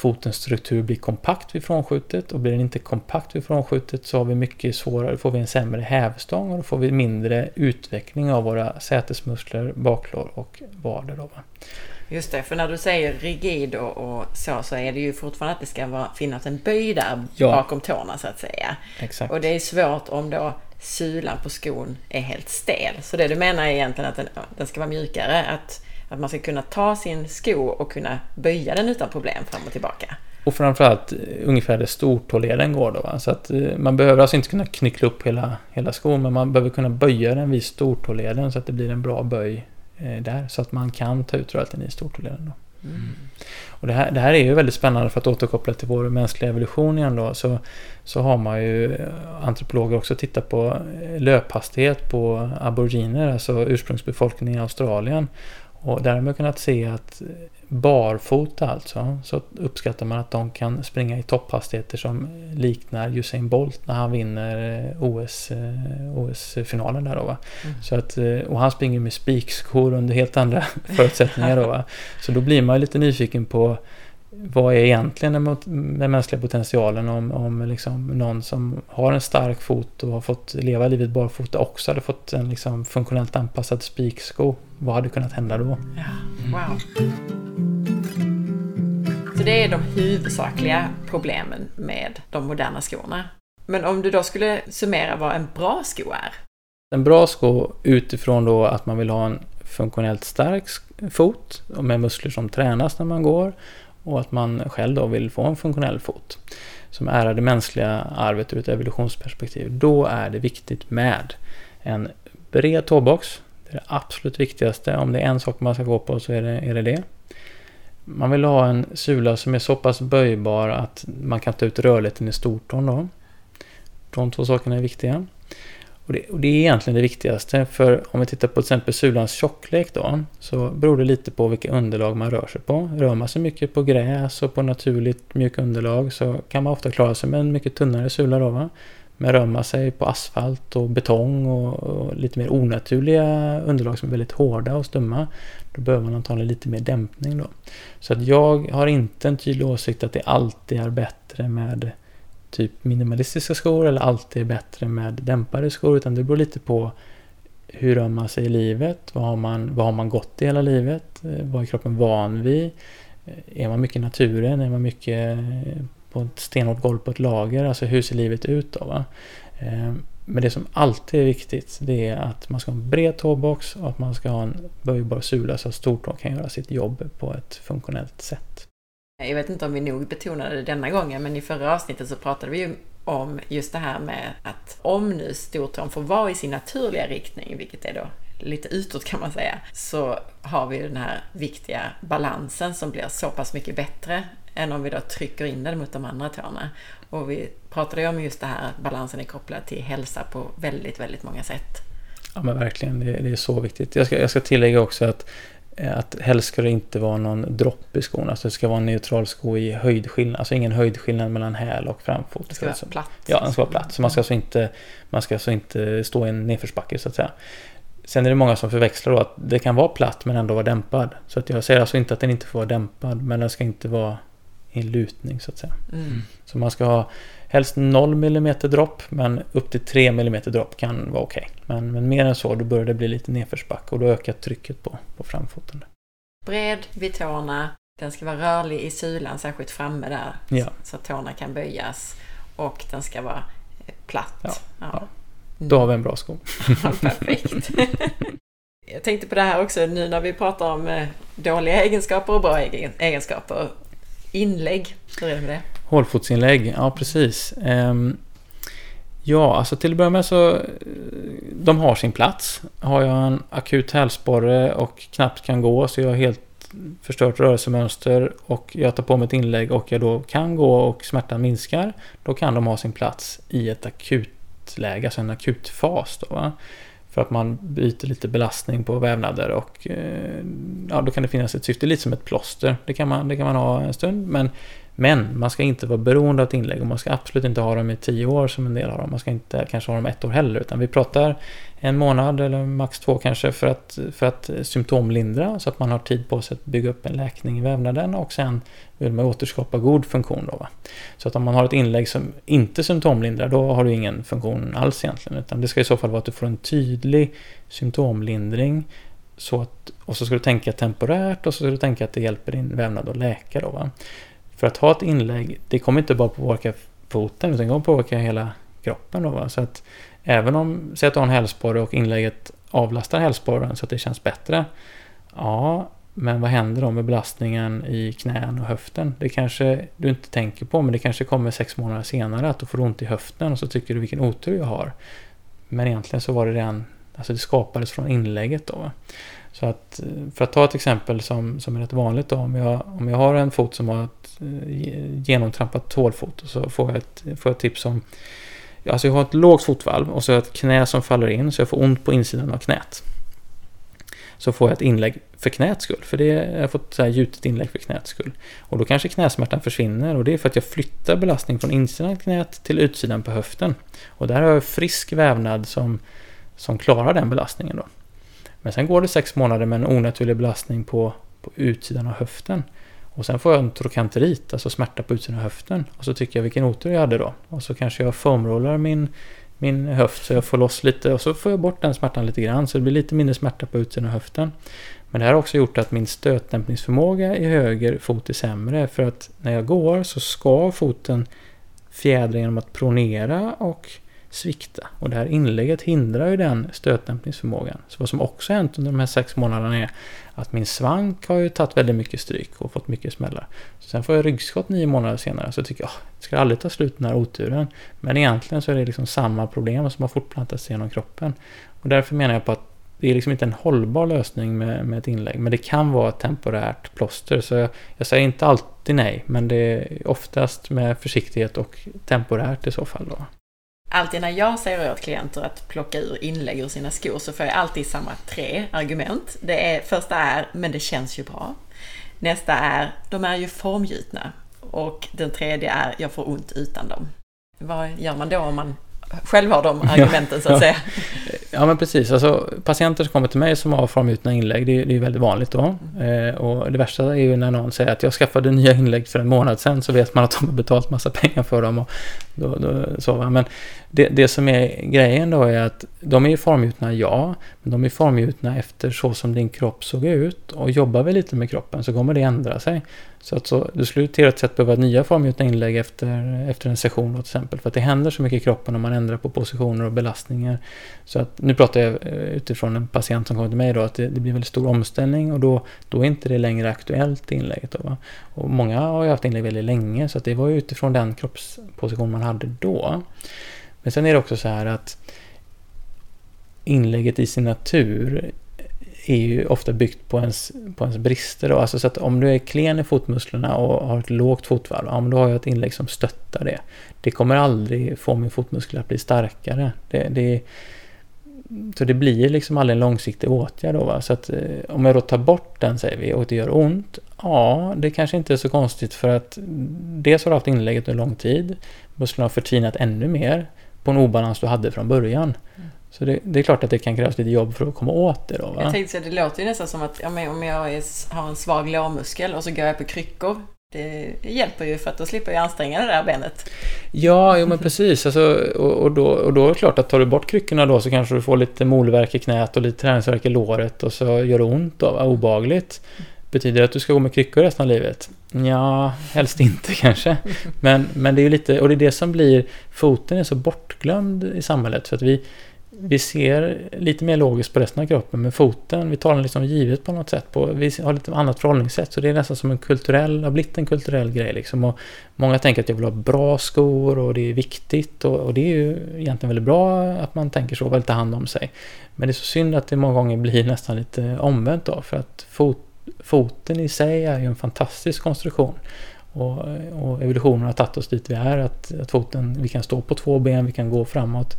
fotens struktur blir kompakt vid frånskjutet och blir den inte kompakt vid frånskjutet så har vi mycket svårare, får vi en sämre hävstång och då får vi mindre utveckling av våra sätesmuskler, baklår och vader. Då, Just det, för när du säger rigid och, och, så, så är det ju fortfarande att det ska vara, finnas en böj där ja. bakom tårna så att säga. Exakt. Och det är svårt om då sulan på skon är helt stel. Så det du menar är egentligen att den, den ska vara mjukare, att att man ska kunna ta sin sko och kunna böja den utan problem fram och tillbaka. Och framförallt eh, ungefär där stortåleden går då. Va? Så att eh, man behöver alltså inte kunna knyckla upp hela, hela skon, men man behöver kunna böja den vid stortåleden så att det blir en bra böj eh, där. Så att man kan ta ut rörelsen i stortåleden. Då. Mm. Och det här, det här är ju väldigt spännande för att återkoppla till vår mänskliga evolution igen då. Så, så har man ju antropologer också tittat på löphastighet på aboriginer, alltså ursprungsbefolkningen i Australien. Och där har man kunnat se att barfota alltså, så uppskattar man att de kan springa i topphastigheter som liknar Usain Bolt när han vinner eh, OS, eh, OS-finalen där då va. Mm. Så att, eh, och han springer med spikskor under helt andra förutsättningar då va. Så då blir man lite nyfiken på vad är egentligen den, den mänskliga potentialen om, om liksom någon som har en stark fot och har fått leva livet barfota också hade fått en liksom funktionellt anpassad spiksko. Vad hade kunnat hända då? Ja, wow. Så det är de huvudsakliga problemen med de moderna skorna. Men om du då skulle summera vad en bra sko är? En bra sko utifrån då att man vill ha en funktionellt stark fot med muskler som tränas när man går och att man själv då vill få en funktionell fot som ärar det mänskliga arvet ur ett evolutionsperspektiv. Då är det viktigt med en bred tåbox. Det är det absolut viktigaste. Om det är en sak man ska gå på så är det är det, det. Man vill ha en sula som är så pass böjbar att man kan ta ut rörligheten i stortån då. De två sakerna är viktiga. Och det, och det, är egentligen det viktigaste, för om vi tittar på till exempel sulans tjocklek då, så beror det lite på vilka underlag man rör sig på. Rör man sig mycket på gräs och på naturligt mjukt underlag så kan man ofta klara sig med en mycket tunnare sula då. Va? Men rör man sig på asfalt och betong och, och, lite mer onaturliga underlag som är väldigt hårda och stumma, då behöver man antagligen lite mer dämpning då. Så att jag har inte en tydlig åsikt att det alltid är bättre med typ minimalistiska skor eller alltid är bättre med dämpade skor utan det beror lite på hur rör man sig i livet? Vad har man, vad har man gått i hela livet? Eh, vad är kroppen van vid? Eh, är man mycket i naturen? Är man mycket eh, på ett stenhårt golv på ett lager? Alltså hur ser livet ut då? Va? Men det som alltid är viktigt det är att man ska ha en bred tåbox och att man ska ha en böjbar sula så att stortån kan göra sitt jobb på ett funktionellt sätt. Jag vet inte om vi nog betonade det denna gången, men i förra avsnittet så pratade vi ju om just det här med att om nu stortån får vara i sin naturliga riktning, vilket är då lite utåt kan man säga, så har vi den här viktiga balansen som blir så pass mycket bättre än om vi då trycker in den mot de andra tårna. Och vi pratade ju om just det här att balansen är kopplad till hälsa på väldigt, väldigt många sätt. Ja men verkligen, det, är så viktigt. Jag ska, jag ska tillägga också att att helst ska det inte vara någon dropp i skon. Alltså det ska vara en neutral sko i höjdskillnad. Alltså ingen höjdskillnad mellan häl och framfot. Det ska vara platt. Ja, den ska vara platt. Så man ska alltså inte, man ska alltså inte stå i en nedförsbacke så att säga. Sen är det många som förväxlar då att det kan vara platt men ändå vara dämpad. Så att jag säger alltså inte att den inte får vara dämpad men den ska inte vara i en lutning så att säga. Mm. Så man ska ha helst 0 mm dropp men upp till 3 mm dropp kan vara okej. Okay. Men, men mer än så då börjar det bli lite nedförsbacke och då ökar trycket på, på framfoten. Bred vid tårna, den ska vara rörlig i sulan, särskilt framme där. Ja. Så att tårna kan böjas. Och den ska vara eh, platt. Ja, ja. ja. Då har vi en bra sko. perfekt. Jag tänkte på det här också nu när vi pratar om eh, dåliga egenskaper och bra egenskaper. Inlägg, hur är det med det? Hålfotsinlägg, ja precis. Ja, alltså till att börja med så eh, de har sin plats. Har jag en akut hälsporre och knappt kan gå så jag har helt förstört rörelsemönster och jag tar på mig ett inlägg och jag då kan gå och smärtan minskar. Då kan de ha sin plats i ett akutläge, alltså en akutfas. Då, va? För att man byter lite belastning på vävnader och eh, ja, då kan det finnas ett syfte, lite som ett plåster. Det kan man, det kan man ha en stund, men men man ska inte vara beroende av ett inlägg och man ska absolut inte ha dem i tio år som en del har dem. Man ska inte kanske ha dem ett år heller utan vi pratar en månad eller max två kanske för att, för att symptomlindra så att man har tid på sig att bygga upp en läkning i vävnaden och sen vill man återskapa god funktion. Då, va? Så att om man har ett inlägg som inte symptomlindrar då har du ingen funktion alls egentligen utan det ska i så fall vara att du får en tydlig symptomlindring så att, och så ska du tänka temporärt och så ska du tänka att det hjälper din vävnad att läka. Då, va? För att ha ett inlägg, det kommer inte bara påverka foten utan det kommer påverka hela kroppen. Då, va? Så att även om, säg att du har en hälsporre och inlägget avlastar hälsporren så att det känns bättre. Ja, men vad händer då med belastningen i knän och höften? Det kanske du inte tänker på, men det kanske kommer sex månader senare att du får ont i höften och så tycker du vilken otur jag har. Men egentligen så var det den, alltså det skapades från inlägget då. Så att, eh, för att ta ett exempel som, som är rätt vanligt då, om jag, om jag har en fot som har ett eh, genomtrampat tålfot så får jag ett, får jag ett tips om Alltså jag har ett lågt fotvalv och så har jag ett knä som faller in så jag får ont på insidan av knät. Så får jag ett inlägg för knäts skull. För det, jag har fått så här gjutet inlägg för knäts skull. Och då kanske knäsmärtan försvinner och det är för att jag flyttar belastning från insidan av knät till utsidan på höften. Och där har jag frisk vävnad som, som klarar den belastningen då. Men sen går det sex månader med en onaturlig belastning på, på utsidan av höften. Och sen får jag en trokanterit, alltså smärta på utsidan av höften. Och så tycker jag vilken otur jag hade då. Och så kanske jag foamrollar min, min höft så jag får loss lite och så får jag bort den smärtan lite grann så det blir lite mindre smärta på utsidan av höften. Men det här har också gjort att min stötdämpningsförmåga i höger fot är sämre för att när jag går så ska foten fjädra genom att pronera och svikta. Och det här inlägget hindrar ju den stötdämpningsförmågan. Så vad som också hänt under de här sex månaderna är att min svank har ju tagit väldigt mycket stryk och fått mycket smällar. Så sen får jag ryggskott nio månader senare så tycker ah, jag det ska aldrig ta slut den här oturen. Men egentligen så är det liksom samma problem som har fortplantat sig genom kroppen. Och därför menar jag på att det är liksom inte en hållbar lösning med, med ett inlägg, men det kan vara ett temporärt plåster. Så jag, jag, säger inte alltid nej, men det är oftast med försiktighet och temporärt i så fall. Då. Alltid när jag säger åt klienter att plocka ur inlägg ur sina skor så får jag alltid samma tre argument. Det är, första är, men det känns ju bra. Nästa är, de är ju formgjutna. Och den tredje är, jag får ont utan dem. Vad gör man då om man själv har de argumenten så att säga. Ja men precis, alltså patienter som kommer till mig som har formgjutna inlägg, det är, det är väldigt vanligt då. Eh, och det värsta är ju när någon säger att jag skaffade nya inlägg för en månad sedan så vet man att de har betalt massa pengar för dem. Och då, då, så, va? Men det, det som är grejen då är att de är formgjutna, ja, men de är formgjutna efter så som din kropp såg ut. Och jobbar vi lite med kroppen så kommer det ändra sig. Så att så, du skulle teoretiskt sett behöva nya formgjutna inlägg efter, efter en session till exempel. För att det händer så mycket i kroppen om man ändrar på positioner och belastningar. Så att, nu pratar jag eh, utifrån en patient som kommer till mig då, att det, det blir väldigt stor omställning och då, då är inte det längre aktuellt inlägget. Då, va? Och många har ju haft inlägg väldigt länge så att det var ju utifrån den kroppsposition man hade då. Men sen är det också så här att inlägget i sin natur är ju ofta byggt på ens, på ens brister. Då. Alltså så att om du är klen i fotmusklerna och har ett lågt fotvalv, ja, men då har jag ett inlägg som stöttar det. Det kommer aldrig få min fotmuskel att bli starkare. Det, det, så det blir liksom aldrig en långsiktig åtgärd då. Va? Så att eh, om jag då tar bort den säger vi och det gör ont. Ja, det kanske inte är så konstigt för att dels har du haft inlägget under lång tid. Musklerna har förtinat ännu mer på en obalans du hade från början. Mm. Så det, det, är klart att det kan krävas lite jobb för att komma åt det då. Va? Jag tänkte säga, det låter ju nästan som att ja, om jag är, har en svag lårmuskel och så går jag på kryckor. Det hjälper ju för att då slipper jag anstränga det där benet. Ja, jo men precis. Alltså, och, och, då, och då är det klart att tar du bort kryckorna då så kanske du får lite molverk i knät och lite träningsvärk i låret och så gör det ont då, obagligt. Betyder det att du ska gå med kryckor resten av livet? Ja, helst inte kanske. Men, men det är ju lite, och det är det som blir, foten är så bortglömd i samhället. För att vi, vi ser lite mer logiskt på resten av kroppen, med foten, vi tar den liksom givet på något sätt. På, vi har lite annat förhållningssätt, så det är nästan som en kulturell, har blivit en kulturell grej liksom. Och många tänker att jag vill ha bra skor och det är viktigt och, och det är ju egentligen väldigt bra att man tänker så, vill ta hand om sig. Men det är så synd att det många gånger blir nästan lite omvänt då, för att fot, foten i sig är ju en fantastisk konstruktion. Och, och evolutionen har tagit oss dit vi är, att, att foten, vi kan stå på två ben, vi kan gå framåt.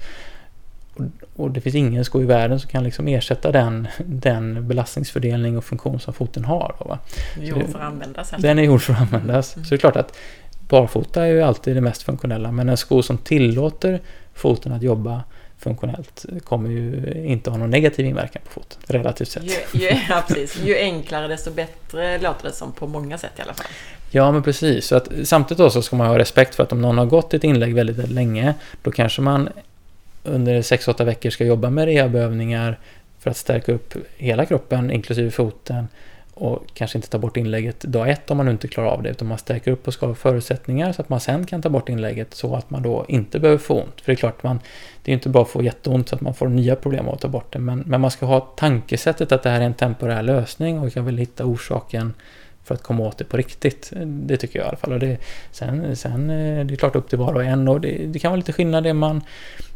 Och, det finns ingen sko i världen som kan liksom ersätta den, den belastningsfördelning och funktion som foten har. Va? Gjord för att användas. Den är gjord för att användas. Mm. Så det är klart att barfota är ju alltid det mest funktionella, men en sko som tillåter foten att jobba funktionellt kommer ju inte ha någon negativ inverkan på foten, relativt sett. Ju, ju, ja, precis. ju enklare desto bättre låter det som på många sätt i alla fall. Ja, men precis. Så att, samtidigt då så ska man ha respekt för att om någon har gått ett inlägg väldigt, väldigt länge, då kanske man under 6-8 veckor ska jobba med rehabövningar för att stärka upp hela kroppen, inklusive foten, och kanske inte ta bort inlägget dag ett om man nu inte klarar av det, utan man stärker upp och skapar förutsättningar så att man sen kan ta bort inlägget så att man då inte behöver få ont. För det är klart, man, det är inte bara att få jätteont så att man får nya problem av att ta bort det, men, men man ska ha tankesättet att det här är en temporär lösning och jag vill hitta orsaken för att komma åt det på riktigt. Det tycker jag i alla fall. Och det, sen, sen eh, det är klart upp till var och en och det, det kan vara lite skillnad. Är man,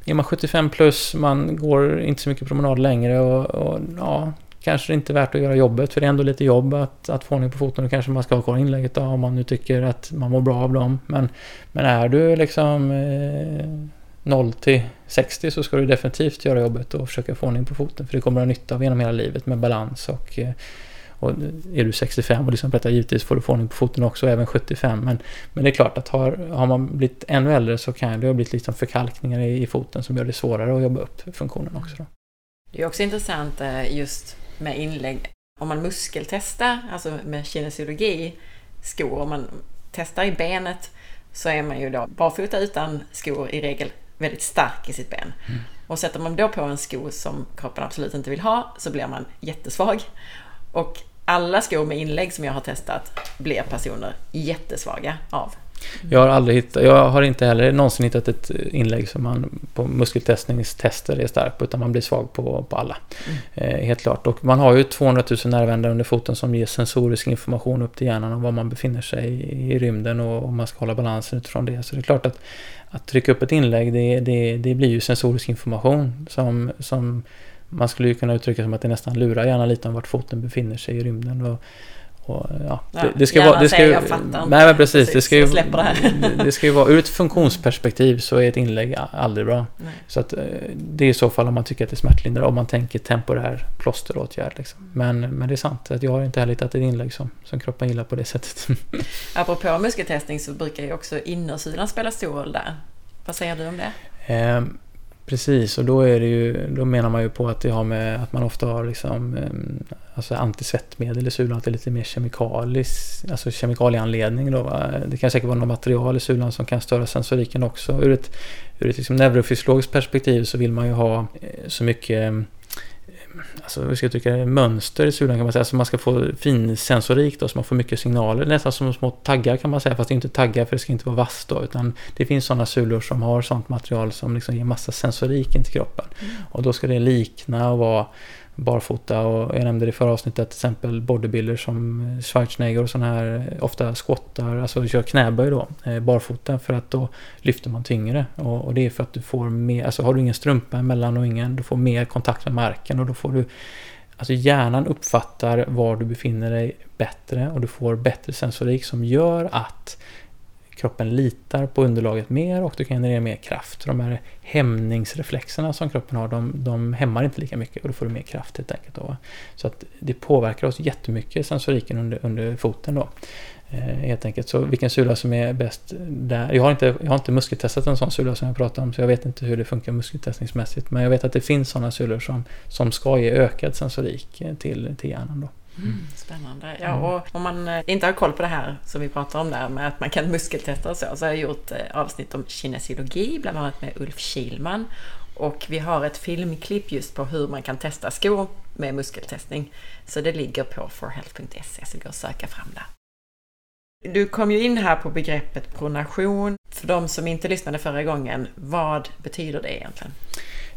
är man 75 plus, man går inte så mycket promenad längre och, och ja, kanske det inte är värt att göra jobbet för det är ändå lite jobb att, att få ordning på foten. Då kanske man ska ha kvar inlägget då, om man nu tycker att man mår bra av dem. Men, men är du liksom eh, 0 till 60 så ska du definitivt göra jobbet och försöka få ordning på foten. För det kommer du ha nytta av genom hela livet med balans och eh, och är du 65 och liksom detta givetvis får du få ordning på foten också, även 75. Men, men det är klart att har, har man blivit ännu äldre så kan det ha blivit liksom förkalkningar i, i foten som gör det svårare att jobba upp funktionen också. Då. Det är också intressant eh, just med inlägg. Om man muskeltestar, alltså med kinesiologi, skor, om man testar i benet så är man ju då barfota utan skor i regel väldigt stark i sitt ben. Mm. Och sätter man då på en sko som kroppen absolut inte vill ha så blir man jättesvag. Och alla skor med inlägg som jag har testat blir personer jättesvaga av. Jag har aldrig hittat, jag har inte heller någonsin hittat ett inlägg som man på muskeltestningstester är stark på, utan man blir svag på, på alla. Mm. Eh, helt klart. Och man har ju 200 000 nervändar under foten som ger sensorisk information upp till hjärnan om var man befinner sig i, i rymden och om man ska hålla balansen utifrån det. Så det är klart att, att trycka upp ett inlägg, det, det, det blir ju sensorisk information som, som man skulle ju kunna uttrycka som att det nästan lurar hjärnan lite om vart foten befinner sig i rymden. Och, och, ja, ja, det, det, ska vara... Det ska ju, jag fattar Nej men precis, det ska ju... Det, det ska ju vara... Ur ett funktionsperspektiv så är ett inlägg aldrig bra. Nej. Så att eh, det är i så fall om man tycker att det är smärtlindrande, om man tänker temporär plåsteråtgärd. Liksom. Men, men det är sant, att jag har inte heller hittat ett inlägg som, som kroppen gillar på det sättet. Apropå muskeltestning så brukar ju också innersidan spela stor roll där. Vad säger du om det? Eh, Precis, och då, är det ju, då menar man ju på att det har med att man ofta har liksom, ehm, alltså antisvettmedel i sulan, att det är lite mer kemikalisk, alltså kemikalieanledning. Då, va? Det kan säkert vara något material i sulan som kan störa sensoriken också. Ur ett, ur ett liksom neurofysiologiskt perspektiv så vill man ju ha eh, så mycket ehm, alltså, vi ska tycka, mönster i sulan kan man säga. Så man ska få fin sensorik då, så man får mycket signaler. Nästan som små taggar kan man säga, fast det är inte taggar för det ska inte vara vasst då. Utan det finns sådana sulor som har sånt material som liksom ger massa sensorik in till kroppen. Mm. Och då ska det likna och vara barfota och jag nämnde det i förra avsnittet till exempel bodybuilders som Schwarzenegger och sådana här ofta squattar, alltså kör knäböj då eh, barfota för att då lyfter man tyngre. Och, och, det är för att du får mer, alltså har du ingen strumpa emellan och ingen, du får mer kontakt med marken och då får du Alltså hjärnan uppfattar var du befinner dig bättre och du får bättre sensorik som gör att kroppen litar på underlaget mer och du kan generera mer kraft. De här hämningsreflexerna som kroppen har, de, de hämmar inte lika mycket och då får du mer kraft helt enkelt. Då. Så att det påverkar oss jättemycket, sensoriken under, under foten då. Eh, helt enkelt. Så vilken sula som är bäst där. Jag har, inte, jag har inte muskeltestat en sån sula som jag pratar om, så jag vet inte hur det funkar muskeltestningsmässigt. Men jag vet att det finns sådana sulor som, som ska ge ökad sensorik eh, till, till hjärnan. Då. Mm, spännande. Ja, och om man eh, inte har koll på det här som vi pratar om där med att man kan muskeltesta och så, så har jag gjort eh, avsnitt om kinesiologi, bland annat med Ulf Kilman. Och vi har ett filmklipp just på hur man kan testa skor med muskeltestning. Så det ligger på forhealth.se, så går att söka fram där. Du kom ju in här på begreppet pronation. För de som inte lyssnade förra gången, vad betyder det egentligen?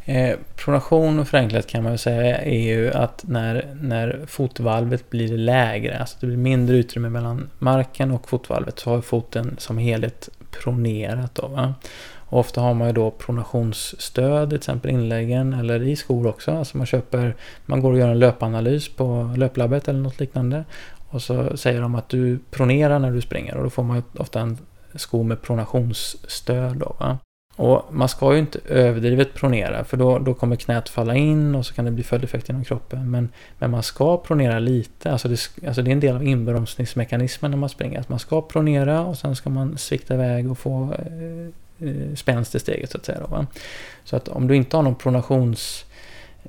Eh, pronation och förenklat kan man säga är ju att när, när fotvalvet blir lägre, alltså det blir mindre utrymme mellan marken och fotvalvet, så har foten som helhet pronerat. Då, va? Och ofta har man ju då pronationsstöd, till exempel inläggen eller i skor också. Alltså man köper, man går och gör en löpanalys på löplabbet eller något liknande. Och så säger de att du pronerar när du springer och då får man ofta en sko med pronationsstöd. Då, va? Och man ska ju inte överdrivet pronera för då, då kommer knät falla in och så kan det bli följdeffekter inom kroppen. Men, men man ska pronera lite, alltså det, alltså det är en del av inbromsningsmekanismen när man springer. Att man ska pronera och sen ska man svikta iväg och få eh, eh spänst i steget så att säga. Då, va? Så att om du inte har någon pronations eh,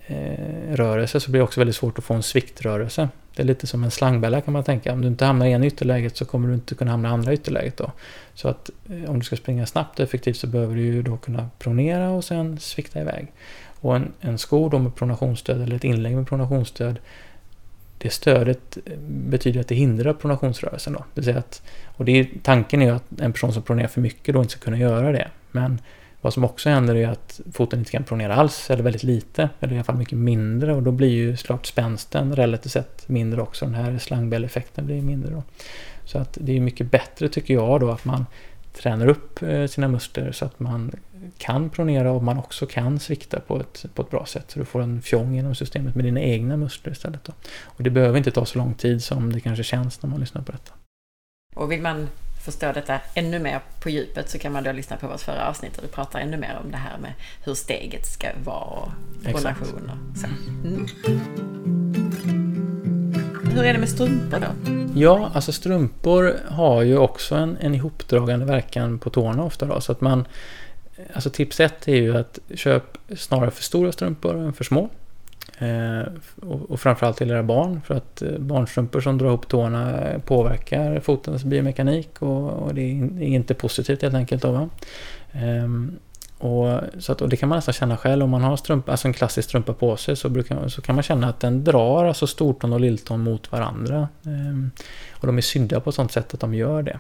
Eh, rörelse så blir det också väldigt svårt att få en sviktrörelse. Det är lite som en slangbälla kan man tänka. Om du inte hamnar i ena ytterläget så kommer du inte kunna hamna i andra ytterläget då. Så att eh, om du ska springa snabbt och effektivt så behöver du ju då kunna pronera och sen svikta iväg. Och en, en sko då med pronationsstöd eller ett inlägg med pronationsstöd det stödet eh, betyder att det hindrar pronationsrörelsen. Då. Det vill säga att, och det är, tanken är ju att en person som pronerar för mycket då inte ska kunna göra det. Men vad som också händer är att foten inte kan pronera alls, eller väldigt lite, eller i alla fall mycket mindre. Och då blir ju såklart spänsten relativt sett mindre också. Den här slangbälleffekten blir mindre då. Så att det är mycket bättre tycker jag då att man tränar upp eh, sina muskler så att man kan pronera och man också kan svikta på ett, på ett bra sätt. Så du får en fjong genom systemet med dina egna muskler istället. Då. Och det behöver inte ta så lång tid som det kanske känns när man lyssnar på detta. Och vill man förstå detta ännu mer på djupet så kan man då lyssna på vårt förra avsnitt och vi pratar ännu mer om det här med hur steget ska vara och relation och så. Mm. Hur är det med strumpor då? Ja, alltså strumpor har ju också en, en ihopdragande verkan på tårna ofta då, så att man Alltså tips ett är ju att köp snarare för stora strumpor än för små. Eh, och, och framförallt till era barn för att eh, barnstrumpor som drar ihop tårna eh, påverkar fotens biomekanik och, och det är inte positivt helt enkelt. Då, va? Ehm, och, så att, och det kan man nästan känna själv om man har strumpa, alltså en klassisk strumpa på sig så, brukar, så kan man känna att den drar alltså stortån och lilltån mot varandra. Ehm, och de är sydda på ett sånt sätt att de gör det.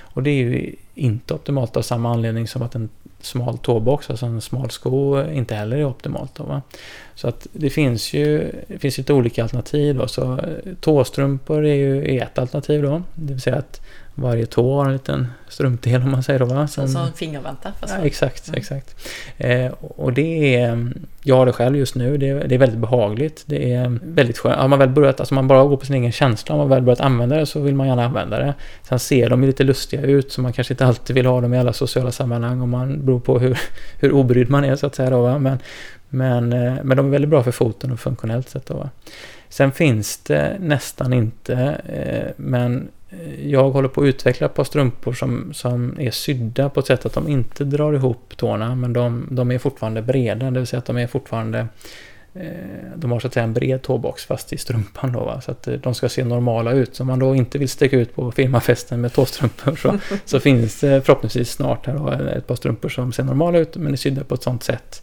Och det är ju inte optimalt av samma anledning som att en smal tåbox, alltså en smal sko, inte heller är optimalt. Då, va? Så att det finns ju det finns lite olika alternativ. Då. Så eh, tåstrumpor är ju ett alternativ då. Det vill säga att varje tå har en liten strumpdel om man säger då va? Som, som fingervantar? Ja, exakt, mm. exakt. Eh, och det är, jag har det själv just nu, det är, det är väldigt behagligt. Det är väldigt skönt. Har man väl börjat, alltså man bara går på sin egen känsla, om man väl börjat använda det så vill man gärna använda det. Sen ser de ju lite lustiga ut så man kanske inte alltid vill ha dem i alla sociala sammanhang om man beror på hur, hur obrydd man är så att säga då va? Men, men, eh, men de är väldigt bra för foten och funktionellt sett då va? Sen finns det nästan inte, eh, men jag håller på att utveckla ett par strumpor som, som är sydda på ett sätt att de inte drar ihop tårna men de, de är fortfarande breda, det vill säga att de är fortfarande eh, de har så att säga en bred tåbox fast i strumpan då va? så att eh, de ska se normala ut. Så om man då inte vill sticka ut på firmafesten med tåstrumpor så, så finns det förhoppningsvis snart här då ett par strumpor som ser normala ut men är sydda på ett sånt sätt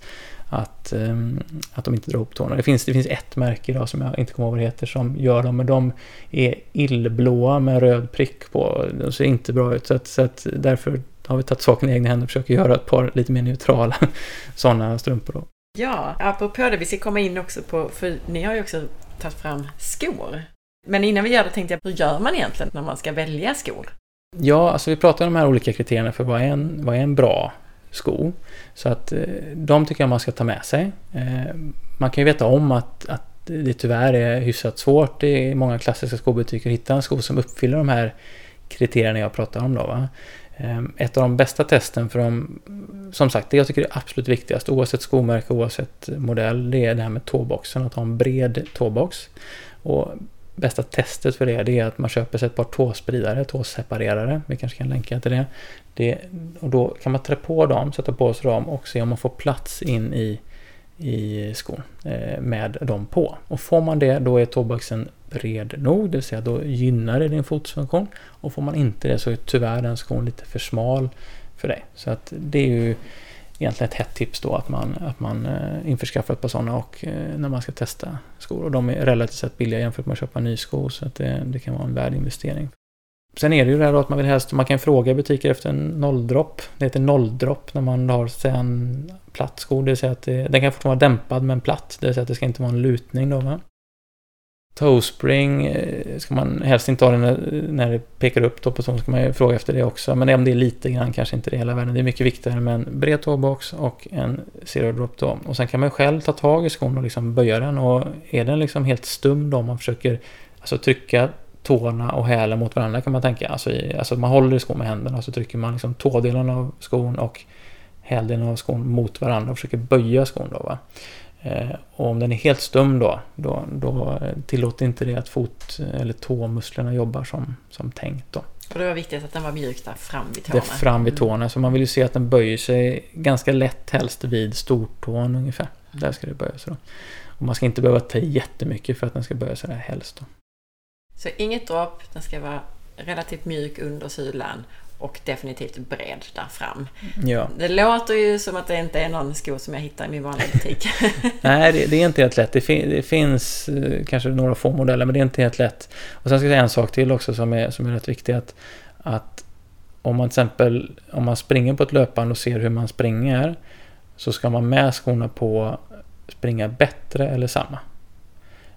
att, um, att de inte drar ihop tårna. Det finns, det finns ett märke idag som jag inte kommer ihåg vad det heter som gör dem, men de är illblåa med röd prick på. De ser inte bra ut, så, att, så att därför har vi tagit saken i egna händer och försöker göra ett par lite mer neutrala sådana strumpor. Då. Ja, apropå det, vi ska komma in också på, för ni har ju också tagit fram skor. Men innan vi gör det tänkte jag, hur gör man egentligen när man ska välja skor? Ja, alltså vi pratar om de här olika kriterierna för vad är en, vad är en bra sko. Så att eh, de tycker jag man ska ta med sig. Eh, man kan ju veta om att, att det tyvärr är hyfsat svårt i många klassiska skobutiker att hitta en sko som uppfyller de här kriterierna jag pratar om. Då, va? Eh, ett av de bästa testen för de, som sagt, det jag tycker är absolut viktigast oavsett skomärke, oavsett modell, det är det här med tåboxen, att ha en bred tåbox. Och bästa testet för det, det är att man köper sig ett par tåspridare, tåseparerare. Vi kanske kan länka till det. det. Och då kan man trä på dem, sätta på sig dem och se om man får plats in i, i skon eh, med dem på. Och får man det, då är tåboxen bred nog, det vill säga då gynnar det din fotsfunktion. Och får man inte det så är tyvärr den skon lite för smal för dig. Så att det är ju egentligen ett hett tips då att man, att man eh, införskaffar ett par sådana och eh, när man ska testa skor. Och de är relativt sett billiga jämfört med att köpa en ny sko så att det, det kan vara en värd investering. Sen är det ju det här då att man vill helst, man kan fråga i butiker efter en nolldropp. Det heter nolldropp när man har en platt sko, det vill säga att det, den kan fortfarande vara dämpad men platt. Det vill säga att det ska inte vara en lutning då. Va? Toespring eh, ska man helst inte ha den när, när det pekar upp då på så ska man ju fråga efter det också. Men om det är lite grann kanske inte det hela världen. Det är mycket viktigare med en bred tåbox och en zero drop då. Och sen kan man själv ta tag i skon och liksom böja den och är den liksom helt stum då om man försöker alltså trycka tårna och hälen mot varandra kan man tänka. Alltså, i, alltså man håller i skon med händerna och så trycker man liksom tådelen av skon och häldelen av skon mot varandra och försöker böja skon då va. Eh, och om den är helt stum då, då, då tillåter inte det att fot eller tåmusklerna jobbar som, som tänkt. Då. Och det var viktigt att den var mjuk där fram vid tårna. Det är fram vid mm. tårna, så man vill ju se att den böjer sig ganska lätt helst vid stortån ungefär. Där ska det böja sig då. Och man ska inte behöva ta jättemycket för att den ska böja sig där helst då. Så inget dropp, den ska vara relativt mjuk under sulan och definitivt bred där fram. Ja. Det låter ju som att det inte är någon sko som jag hittar i min vanliga butik. Nej, det, det, är inte helt lätt. Det, fin det, finns eh, kanske några få modeller, men det är inte helt lätt. Och sen ska jag säga en sak till också som är, som är rätt viktig. Att, att om man till exempel om man springer på ett löpband och ser hur man springer så ska man med skorna på springa bättre eller samma.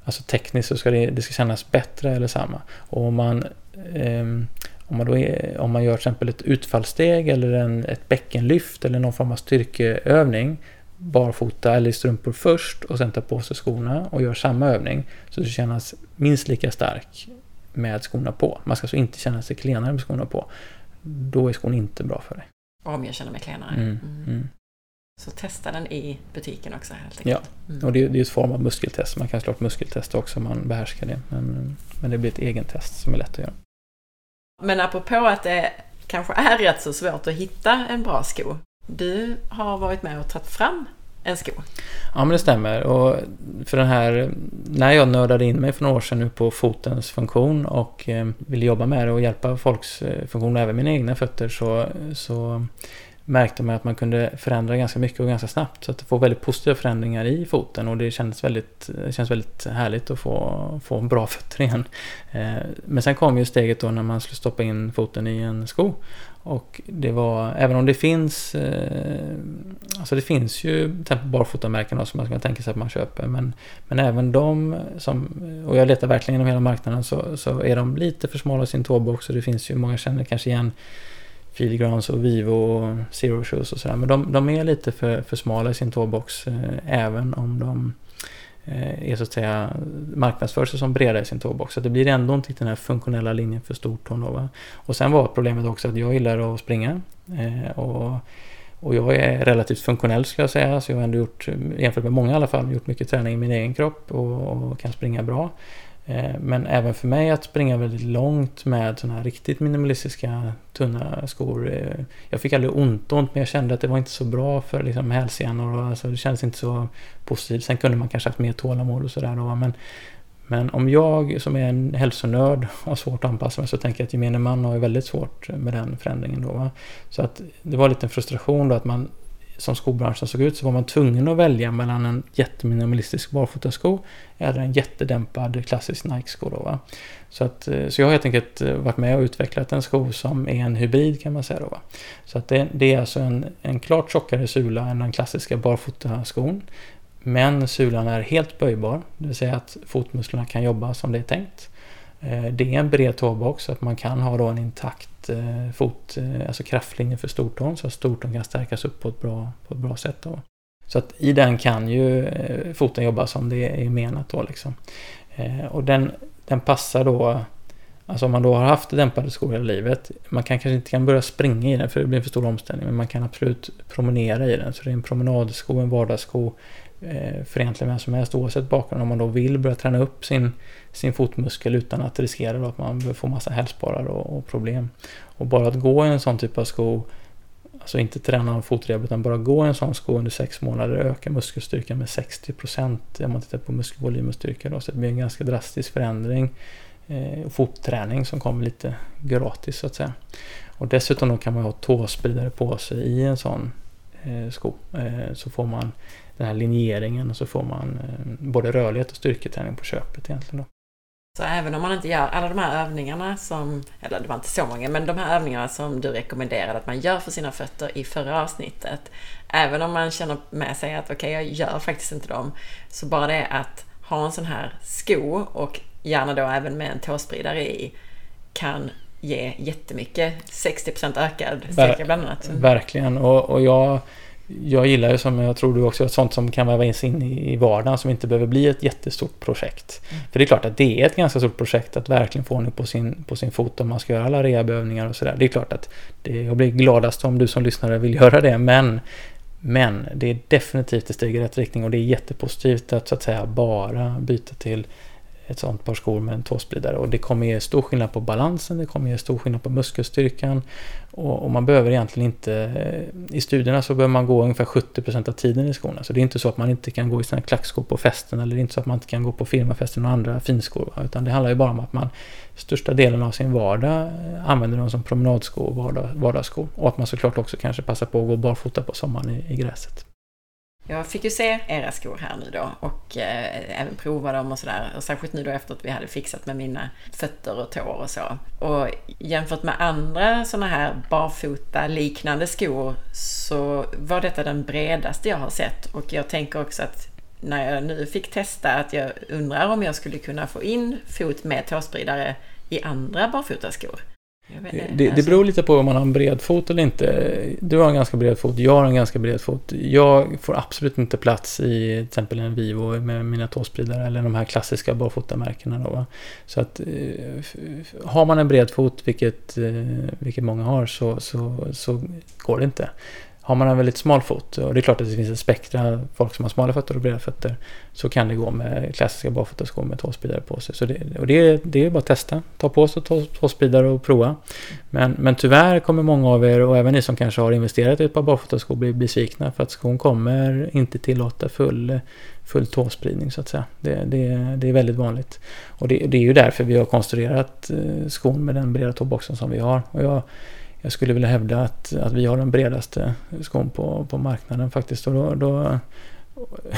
Alltså tekniskt så ska det, det ska kännas bättre eller samma. Och om man eh, om man, då är, om man gör till exempel ett utfallssteg eller en, ett bäckenlyft eller någon form av styrkeövning barfota eller i strumpor först och sen tar på sig skorna och gör samma övning så det kännas minst lika stark med skorna på. Man ska alltså inte känna sig klenare med skorna på. Då är skon inte bra för dig. Om jag känner mig klenare? Mm. Mm. Mm. Så testa den i butiken också helt enkelt. Ja, mm. och det är, ju ett form av muskeltest. Man kan slå ett muskeltest också om man behärskar det. Men, men det blir ett egen test som är lätt att göra. Men apropå att det kanske är rätt så svårt att hitta en bra sko. Du har varit med och tagit fram en sko. Ja, men det stämmer. Och för den här, när jag nördade in mig för några år sedan nu på fotens funktion och eh, ville jobba med det och hjälpa folks eh, funktion, även mina egna fötter, så, så märkte man att man kunde förändra ganska mycket och ganska snabbt. Så att få väldigt positiva förändringar i foten och det kändes väldigt, det känns väldigt härligt att få, få bra fötter igen. Eh, men sen kom ju steget då när man skulle stoppa in foten i en sko. Och det var, även om det finns, eh, alltså det finns ju barfotamärken som man kan tänka sig att man köper. Men, men även de som, och jag letar verkligen inom hela marknaden, så, så är de lite för smala i sin tåbox. Och det finns ju, många känner kanske igen Filigrans och Vivo och Zero Shoes och sådär. Men de, de, är lite för, för smala i sin tåbox eh, även om de eh, är så att säga marknadsför sig som breda i sin tåbox. Så det blir ändå inte den här funktionella linjen för stortån. Då, Och sen var problemet också att jag gillar att springa. Eh, och, och jag är relativt funktionell skulle jag säga. Så jag har ändå gjort, jämfört med många i alla fall, gjort mycket träning i min egen kropp och, och kan springa bra. Eh, men även för mig att springa väldigt långt med sådana här riktigt minimalistiska tunna skor. Eh, jag fick aldrig ont ont men jag kände att det var inte så bra för liksom hälsenor. Alltså det kändes inte så positivt. Sen kunde man kanske haft mer tålamod och sådär Men, men om jag som är en hälsonörd har svårt att anpassa mig så tänker jag att gemene man har väldigt svårt med den förändringen då. Va? Så att det var lite en frustration då att man som skobranschen såg ut så var man tvungen att välja mellan en jätteminimalistisk barfotasko eller en jättedämpad klassisk Nike-sko. Då, va? Så, att, eh, så jag har helt enkelt eh, varit med och utvecklat en sko som är en hybrid kan man säga. Då, va? Så att det, det är alltså en, en klart tjockare sula än den klassiska barfotaskon. Men sulan är helt böjbar, det vill säga att fotmusklerna kan jobba som det är tänkt. Eh, det är en bred tåbox så att man kan ha då en intakt eh, fot, eh, alltså kraftlinje för stortån så att stortån kan stärkas upp på ett bra, på ett bra sätt. Då. Så att i den kan ju foten jobba som det är menat då liksom. Och den, den passar då Alltså om man då har haft dämpade skor hela livet. Man kan kanske inte kan börja springa i den för det blir en för stor omställning. Men man kan absolut promenera i den. Så det är en promenadsko, en vardagssko Eh, för egentligen vem som helst oavsett bakgrund. Om man då vill börja träna upp sin, sin fotmuskel utan att riskera att man får massa hälsporrar och, och, problem. Och bara att gå i en sån typ av sko, alltså inte träna fotrehab utan bara gå i en sån sko under sex månader ökar muskelstyrkan med 60% om man tittar på muskelvolym och styrka. Då, så det blir en ganska drastisk förändring eh, fotträning som kommer lite gratis så att säga. Och dessutom då kan man ha tåspridare på sig i en sån eh, sko. Eh, så får man den här linjeringen och så får man eh, både rörlighet och styrketräning på köpet egentligen. Då. Så även om man inte gör alla de här övningarna som, eller det var inte så många, men de här övningarna som du rekommenderade att man gör för sina fötter i förra avsnittet. Även om man känner med sig att okej, okay, jag gör faktiskt inte dem. Så bara det att ha en sån här sko och gärna då även med en tåspridare i, kan ge jättemycket. 60% ökad styrka bland annat. Verkligen, och, och jag jag gillar ju som jag tror du också, sånt som kan vävas in i vardagen som inte behöver bli ett jättestort projekt. Mm. För det är klart att det är ett ganska stort projekt att verkligen få ordning på sin, på sin fot om man ska göra alla rehabövningar och sådär. Det är klart att det, jag blir gladast om du som lyssnare vill göra det, men men det är definitivt ett steg i rätt riktning och det är jättepositivt att så att säga bara byta till ett sånt par skor med en tåspridare. Och det kommer ge stor skillnad på balansen, det kommer ge stor skillnad på muskelstyrkan. Och, och man behöver egentligen inte... Eh, I studierna så behöver man gå ungefär 70% av tiden i skorna. Så det är inte så att man inte kan gå i sina klackskor på festen eller det är inte så att man inte kan gå på firmafesten och andra finskor. Utan det handlar ju bara om att man största delen av sin vardag eh, använder dem som promenadskor och vardag, vardagsskor. Och att man såklart också kanske passar på att gå barfota på sommaren i, i gräset. Jag fick ju se era skor här nu då och eh, även prova dem och sådär. Och särskilt nu då efter att vi hade fixat med mina fötter och tår och så. Och jämfört med andra sådana här barfota liknande skor så var detta den bredaste jag har sett. Och jag tänker också att när jag nu fick testa att jag undrar om jag skulle kunna få in fot med tåspridare i andra barfotaskor. Det, det, det beror lite på om man har en bred fot eller inte. Du har en ganska bred fot, jag har en ganska bred fot. Jag får absolut inte plats i till exempel en Vivo med mina tåspridare eller de här klassiska barfotamärkena. Då, va? Så att eh, har man en bred fot, vilket, eh, vilket många har, så, så, så går det inte har man en väldigt smal fot, och det är klart att det finns ett spektra, folk som har smala fötter och breda fötter, så kan det gå med klassiska barfotaskor med tåspridare på sig. Så det, och det, det är bara att testa, ta på sig tåspridare och prova. Men, men tyvärr kommer många av er, och även ni som kanske har investerat i ett par barfotaskor, bli besvikna för att skon kommer inte tillåta full full tåspridning så att säga. Det, det, det är väldigt vanligt. Och det, det, är ju därför vi har konstruerat eh, skon med den breda tåboxen som vi har. Och jag, jag skulle vilja hävda att, att vi har den bredaste skon på, på marknaden faktiskt. Och då, då,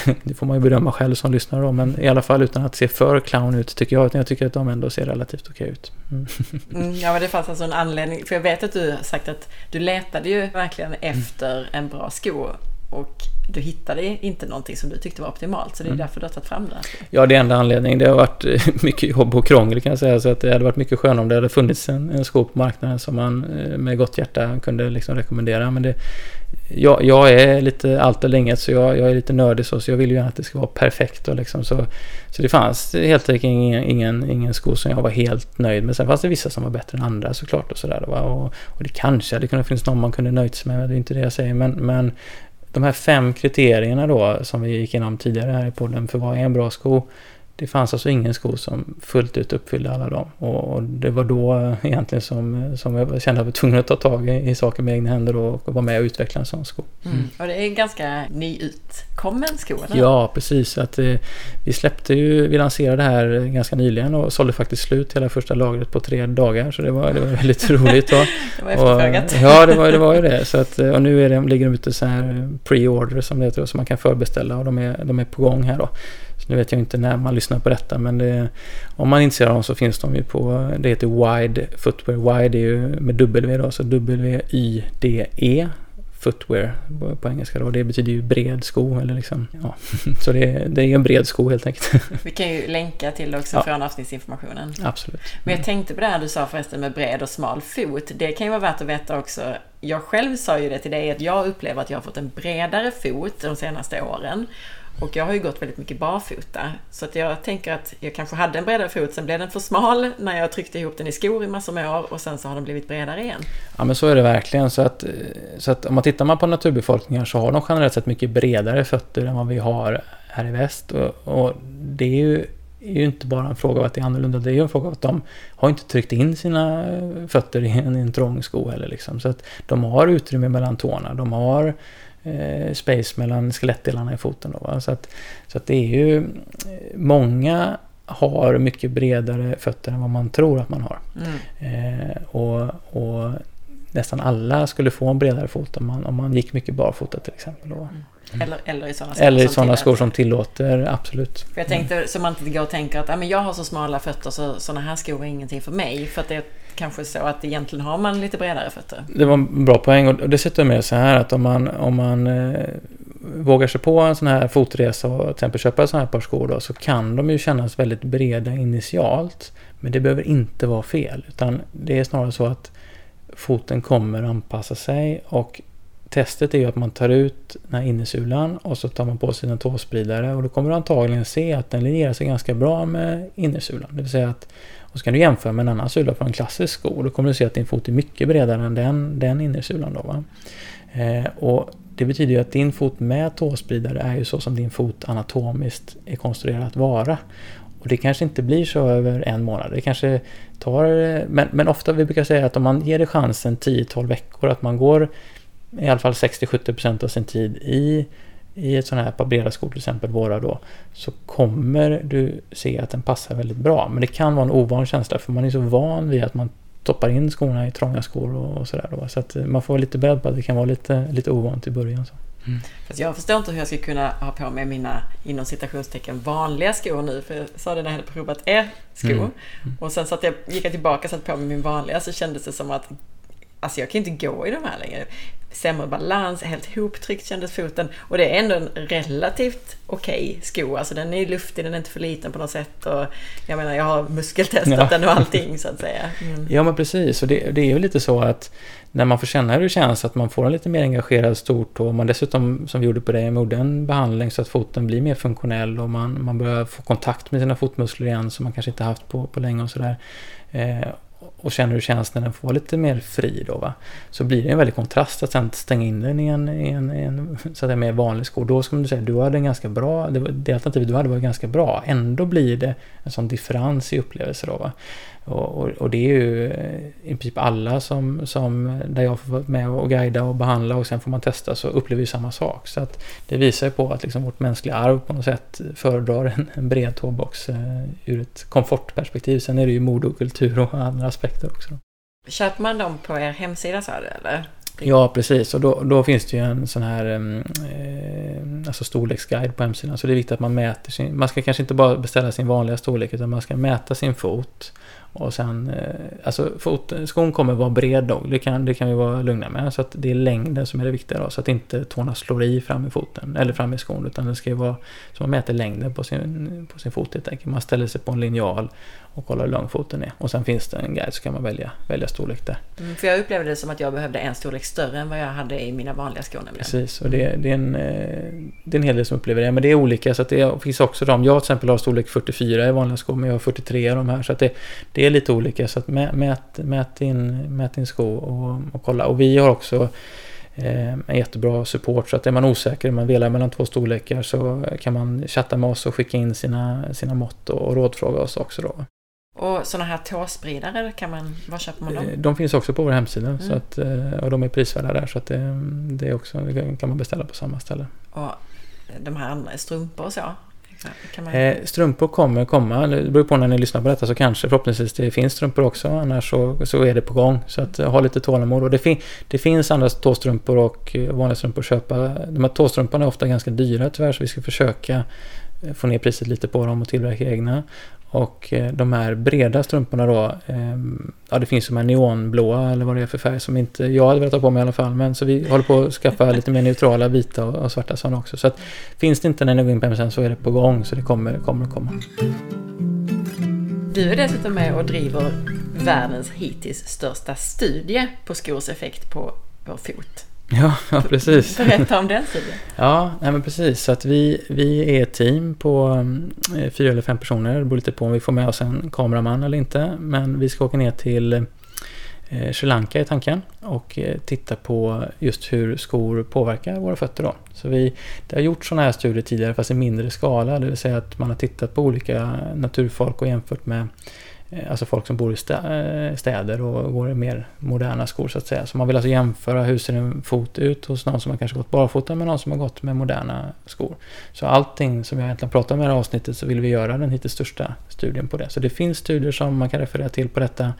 det får man ju bedöma själv som lyssnare då, men i alla fall utan att se för clown ut tycker jag. Utan jag tycker att de ändå ser relativt okej ut. Mm. Mm, ja, men det fanns alltså en anledning. För jag vet att du har sagt att du letade ju verkligen efter en bra sko. Och du hittade inte någonting som du tyckte var optimalt. Så det är mm. därför du har tagit fram det. Ja, det är enda anledningen. Det har varit eh, mycket jobb och krångel kan jag säga. Så att det hade varit mycket skönare om det hade funnits en, en sko på marknaden som man eh, med gott hjärta kunde liksom rekommendera. Men det, jag, jag är lite allt eller inget så jag, jag, är lite nördig så, så jag vill ju gärna att det ska vara perfekt. Och liksom, så, så det fanns helt enkelt ingen, ingen, ingen sko som jag var helt nöjd med. Sen fanns det vissa som var bättre än andra såklart. Och, så där, och, och det kanske hade kunnat finnas någon man kunde nöjt sig med. Det är inte det jag säger. Men, men de här fem kriterierna då som vi gick igenom tidigare här i podden för vad är en bra sko? Det fanns alltså ingen sko som fullt ut uppfyllde alla dem. Och det var då egentligen som, som jag kände att jag var tvungen att ta tag i, i saker med egna händer och vara med och utveckla en sån sko. Mm. Mm. Och det är en ganska nyutkommen sko, eller? Ja, precis. Att, eh, vi släppte ju, vi lanserade det här ganska nyligen och sålde faktiskt slut hela första lagret på tre dagar. Så det var, det var väldigt roligt. Då. det var efterfrågat. ja, det var, det var ju det. Så att, och nu är det, ligger de ute så här pre-order som det heter, som man kan förbeställa och de är, de är på gång här då. Nu vet jag inte när man lyssnar på detta men det, om man är intresserad av dem så finns de ju på, det heter Wide Footwear. Wide är ju med W då, så W-Y-D-E footwear på engelska då. Det betyder ju bred sko eller liksom, ja. Så det, det är en bred sko helt enkelt. Vi kan ju länka till det också ja. från avsnittsinformationen. Absolut. Men jag tänkte på det här du sa förresten med bred och smal fot. Det kan ju vara värt att veta också. Jag själv sa ju det till dig att jag upplever att jag har fått en bredare fot de senaste åren. Och jag har ju gått väldigt mycket barfota. Så att jag tänker att jag kanske hade en bredare fot, sen blev den för smal när jag tryckte ihop den i skor i massor med år och sen så har den blivit bredare igen. Ja men så är det verkligen. Så att, så att om man tittar man på naturbefolkningar så har de generellt sett mycket bredare fötter än vad vi har här i väst. Och, och det är ju är ju inte bara en fråga av att det är annorlunda, det är ju en fråga av att de har inte tryckt in sina fötter i en, i en trång sko heller. Liksom. Så att de har utrymme mellan tårna, de har space mellan skelettdelarna i foten. Då, så, att, så att det är ju... Många har mycket bredare fötter än vad man tror att man har. Mm. Eh, och, och nästan alla skulle få en bredare fot om man, om man gick mycket barfota till exempel. Mm. Eller, eller i sådana skor, eller i sådana skor som tillåter, absolut. För jag tänkte, mm. så man inte går och tänker att men jag har så smala fötter så sådana här skor är ingenting för mig. För att det är kanske så att egentligen har man lite bredare fötter. Det var en bra poäng och dessutom är det så här att om man, om man eh, vågar sig på en sån här fotresa och till exempel köpa sådana här par skor då, så kan de ju kännas väldigt breda initialt. Men det behöver inte vara fel, utan det är snarare så att foten kommer anpassa sig och testet är ju att man tar ut den här innersulan och så tar man på sig en tåspridare och då kommer du antagligen se att den linjerar sig ganska bra med innersulan. Det vill säga att, och så kan du jämföra med en annan sula från en klassisk sko och då kommer du se att din fot är mycket bredare än den, den innersulan. Då, va? Eh, och det betyder ju att din fot med tåspridare är ju så som din fot anatomiskt är konstruerad att vara. Och det kanske inte blir så över en månad. Det kanske tar... Men, men ofta vi brukar säga att om man ger det chansen 10-12 veckor, att man går i alla fall 60-70% av sin tid i, i ett sånt här par breda skor, till exempel våra då, så kommer du se att den passar väldigt bra. Men det kan vara en ovan känsla för man är så van vid att man toppar in skorna i trånga skor och, och sådär. Så att man får vara lite beredd på att det kan vara lite, lite ovant i början. Så. Mm. Fast jag förstår inte hur jag ska kunna ha på mig mina inom citationstecken vanliga skor nu. För jag sa det när jag hade provat er skor. Mm. Mm. Och sen så att jag gick jag tillbaka och satte på mig min vanliga så kändes det som att Alltså jag kan inte gå i de här längre sämre balans, helt hoptryckt kändes foten. Och det är ändå en relativt okej okay sko. Alltså den är luftig, den är inte för liten på något sätt. Och jag menar, jag har muskeltestat ja. den och allting så att säga. Mm. Ja men precis, och det, det är ju lite så att när man får känna hur det känns, att man får en lite mer engagerad stortå. Och man dessutom, som vi gjorde på dig, gjorde en behandling så att foten blir mer funktionell och man, man börjar få kontakt med sina fotmuskler igen som man kanske inte haft på, på länge och sådär. Eh, och känner hur känns när den får vara lite mer fri då va. Så blir det en väldig kontrast att sen stänga in den i en, i en, i en så att säga, mer vanlig sko. Då ska man säga, du hade en ganska bra, det, det alternativet du hade var ganska bra. Ändå blir det en sån differens i upplevelser då va. Och, och, och, det är ju eh, i princip alla som, som där jag får vara med och guida och behandla och sen får man testa så upplever vi samma sak. Så att det visar ju på att liksom vårt mänskliga arv på något sätt föredrar en, en bred tåbox eh, ur ett komfortperspektiv. Sen är det ju mode och kultur och andra aspekter också. Köper man dem på er hemsida sa du eller? Ja, precis. Och då, då, finns det ju en sån här eh, alltså storleksguide på hemsidan. Så det är viktigt att man mäter sin... Man ska kanske inte bara beställa sin vanliga storlek utan man ska mäta sin fot. Och sen, eh, alltså fot, skon kommer vara bred då, det kan, det kan vi vara lugna med. Så att det är längden som är det viktiga då, så att inte tårna slår i fram i foten, eller fram i skon. Utan det ska ju vara, så man mäter längden på sin, på sin fot helt enkelt. Man ställer sig på en linjal och kollar hur lång foten är. Och sen finns det en guide så kan man välja, välja storlek där. Mm, för jag upplevde det som att jag behövde en storlek större än vad jag hade i mina vanliga skor nämligen. Precis, och det, det, är en, eh, det är en hel del som upplever det. Men det är olika, så att det finns också de. Jag till exempel har storlek 44 i vanliga skor, men jag har 43 i de här. Så att det, det är lite olika. Så att mät, mät, din, mät din sko och, och kolla. Och vi har också eh, en jättebra support. Så att är man osäker, man velar mellan två storlekar så kan man chatta med oss och skicka in sina, sina mått och, och rådfråga oss också då. Och sådana här tåspridare, kan man, var köper man dem? Eh, de finns också på vår hemsida mm. så att, eh, och de är prisvärda där så att det, det, är också, kan man beställa på samma ställe. Och de här andra strumpor och så? Man... Eh, strumpor kommer komma. Det beror på när ni lyssnar på detta så kanske förhoppningsvis det finns strumpor också. Annars så, så är det på gång. Så att ha lite tålamod. Och det, fin det finns andra tåstrumpor och vanliga strumpor att köpa. De här tåstrumporna är ofta ganska dyra tyvärr så vi ska försöka få ner priset lite på dem och tillverka egna. Och eh, de här breda strumporna då, ehm, ja det finns de här neonblåa eller vad det är för färg som inte jag hade velat ha på mig i alla fall. Men så vi håller på att skaffa lite mer neutrala vita och, svarta sådana också. Så att finns det inte när ni går in på hemsidan så är det på gång så det kommer, kommer att komma. Du är dessutom med och driver världens hittills största studie på skors effekt på vår fot. Ja, ja precis. Berätta om den studien. ja, nej, men precis. Så att vi, vi är ett team på eh, fyra eller fem personer. Det beror lite på om vi får med oss en kameraman eller inte. Men vi ska åka ner till eh, Sri Lanka i tanken och eh, titta på just hur skor påverkar våra fötter. Då. Så vi, det har gjort sådana här studier tidigare fast i mindre skala. Det vill säga att man har tittat på olika naturfolk och jämfört med Eh, alltså folk som bor i eh, städer och går i mer moderna skor så att säga. Så man vill alltså jämföra hur ser en fot ut hos någon som har kanske gått barfota med någon som har gått med moderna skor. Så allting som jag egentligen pratar om i det här avsnittet så vill vi göra den hittills största studien på det. Så det finns studier som man kan referera till på detta.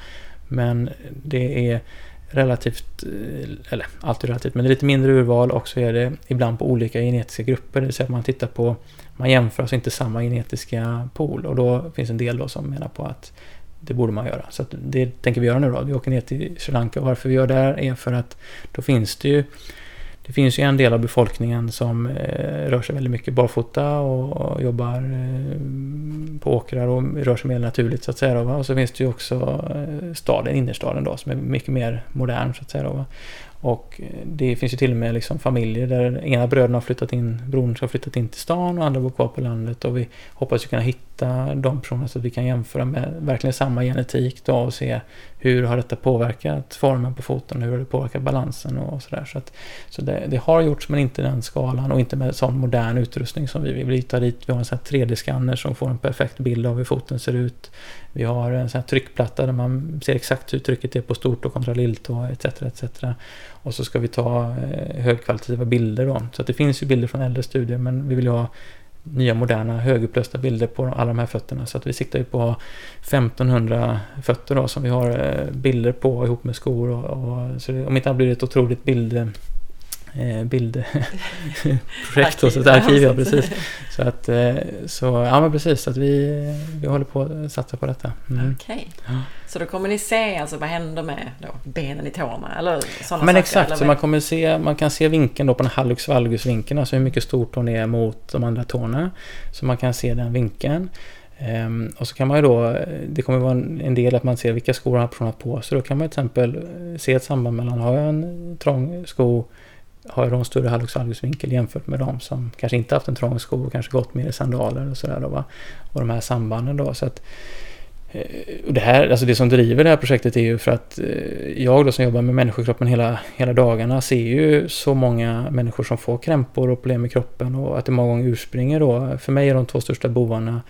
Men det är relativt, eh, eller alltid relativt, men det är lite mindre urval och så är det ibland på olika genetiska grupper. Det vill säga att man tittar på, man jämför alltså inte samma genetiska pool och då finns en del då som menar på att det borde man göra. Så det tänker vi göra nu då. Vi åker ner till Sri Lanka och varför vi gör det här är för att då finns det ju det finns ju en del av befolkningen som eh, rör sig väldigt mycket barfota och, och jobbar eh, på åkrar och rör sig mer naturligt så att säga. Då, va? Och så finns det ju också eh, staden, innerstaden då, som är mycket mer modern så att säga. Då, va? Och eh, det finns ju till och med liksom familjer där ena bröderna har flyttat in, brodern har flyttat in till stan och andra bor kvar på landet. Och vi hoppas ju kunna hitta de personerna så att vi kan jämföra med verkligen samma genetik då och se hur har detta påverkat formen på foten, hur har det påverkat balansen och sådär. Så, att, så det, det, har gjorts men inte i den skalan och inte med sån modern utrustning som vi vill. Vi tar dit, vi har en 3D-skanner som får en perfekt bild av hur foten ser ut. Vi har en sån tryckplatta där man ser exakt hur trycket är på stort och kontra lilltå etc. etc. Och så ska vi ta eh, högkvalitativa bilder då. Så att det finns ju bilder från äldre studier men vi vill ju ha nya moderna högupplösta bilder på alla de här fötterna. Så att vi siktar ju på 1500 fötter då som vi har eh, bilder på ihop med skor. Och, och så det, om inte annat blir det ett otroligt bild eh, bildprojekt hos ett arkiv. Ja, precis. Så, att, eh, så ja men precis, så att vi, vi håller på att satsa på detta. Mm. Okej, okay. ja. så då kommer ni se alltså vad händer med då, benen i tårna eller sådana Men saker, exakt, eller så man kommer se, man kan se vinkeln då på den hallux valgus vinkeln, alltså hur mycket stor tån är mot de andra tårna. Så man kan se den vinkeln. Um, och så kan man ju då, det kommer vara en, en del att man ser vilka skor har personen på sig. Då kan man till exempel se ett samband mellan, har jag en trång sko har de större hallux valgus-vinkel jämfört med de som kanske inte haft en trång sko och kanske gått mer i sandaler och sådär. Och de här sambanden då. Så att, eh, och det, här, alltså det som driver det här projektet är ju för att eh, jag då som jobbar med människokroppen hela, hela dagarna ser ju så många människor som får krämpor och problem i kroppen och att det många gånger urspringer då. För mig är de två största bovarna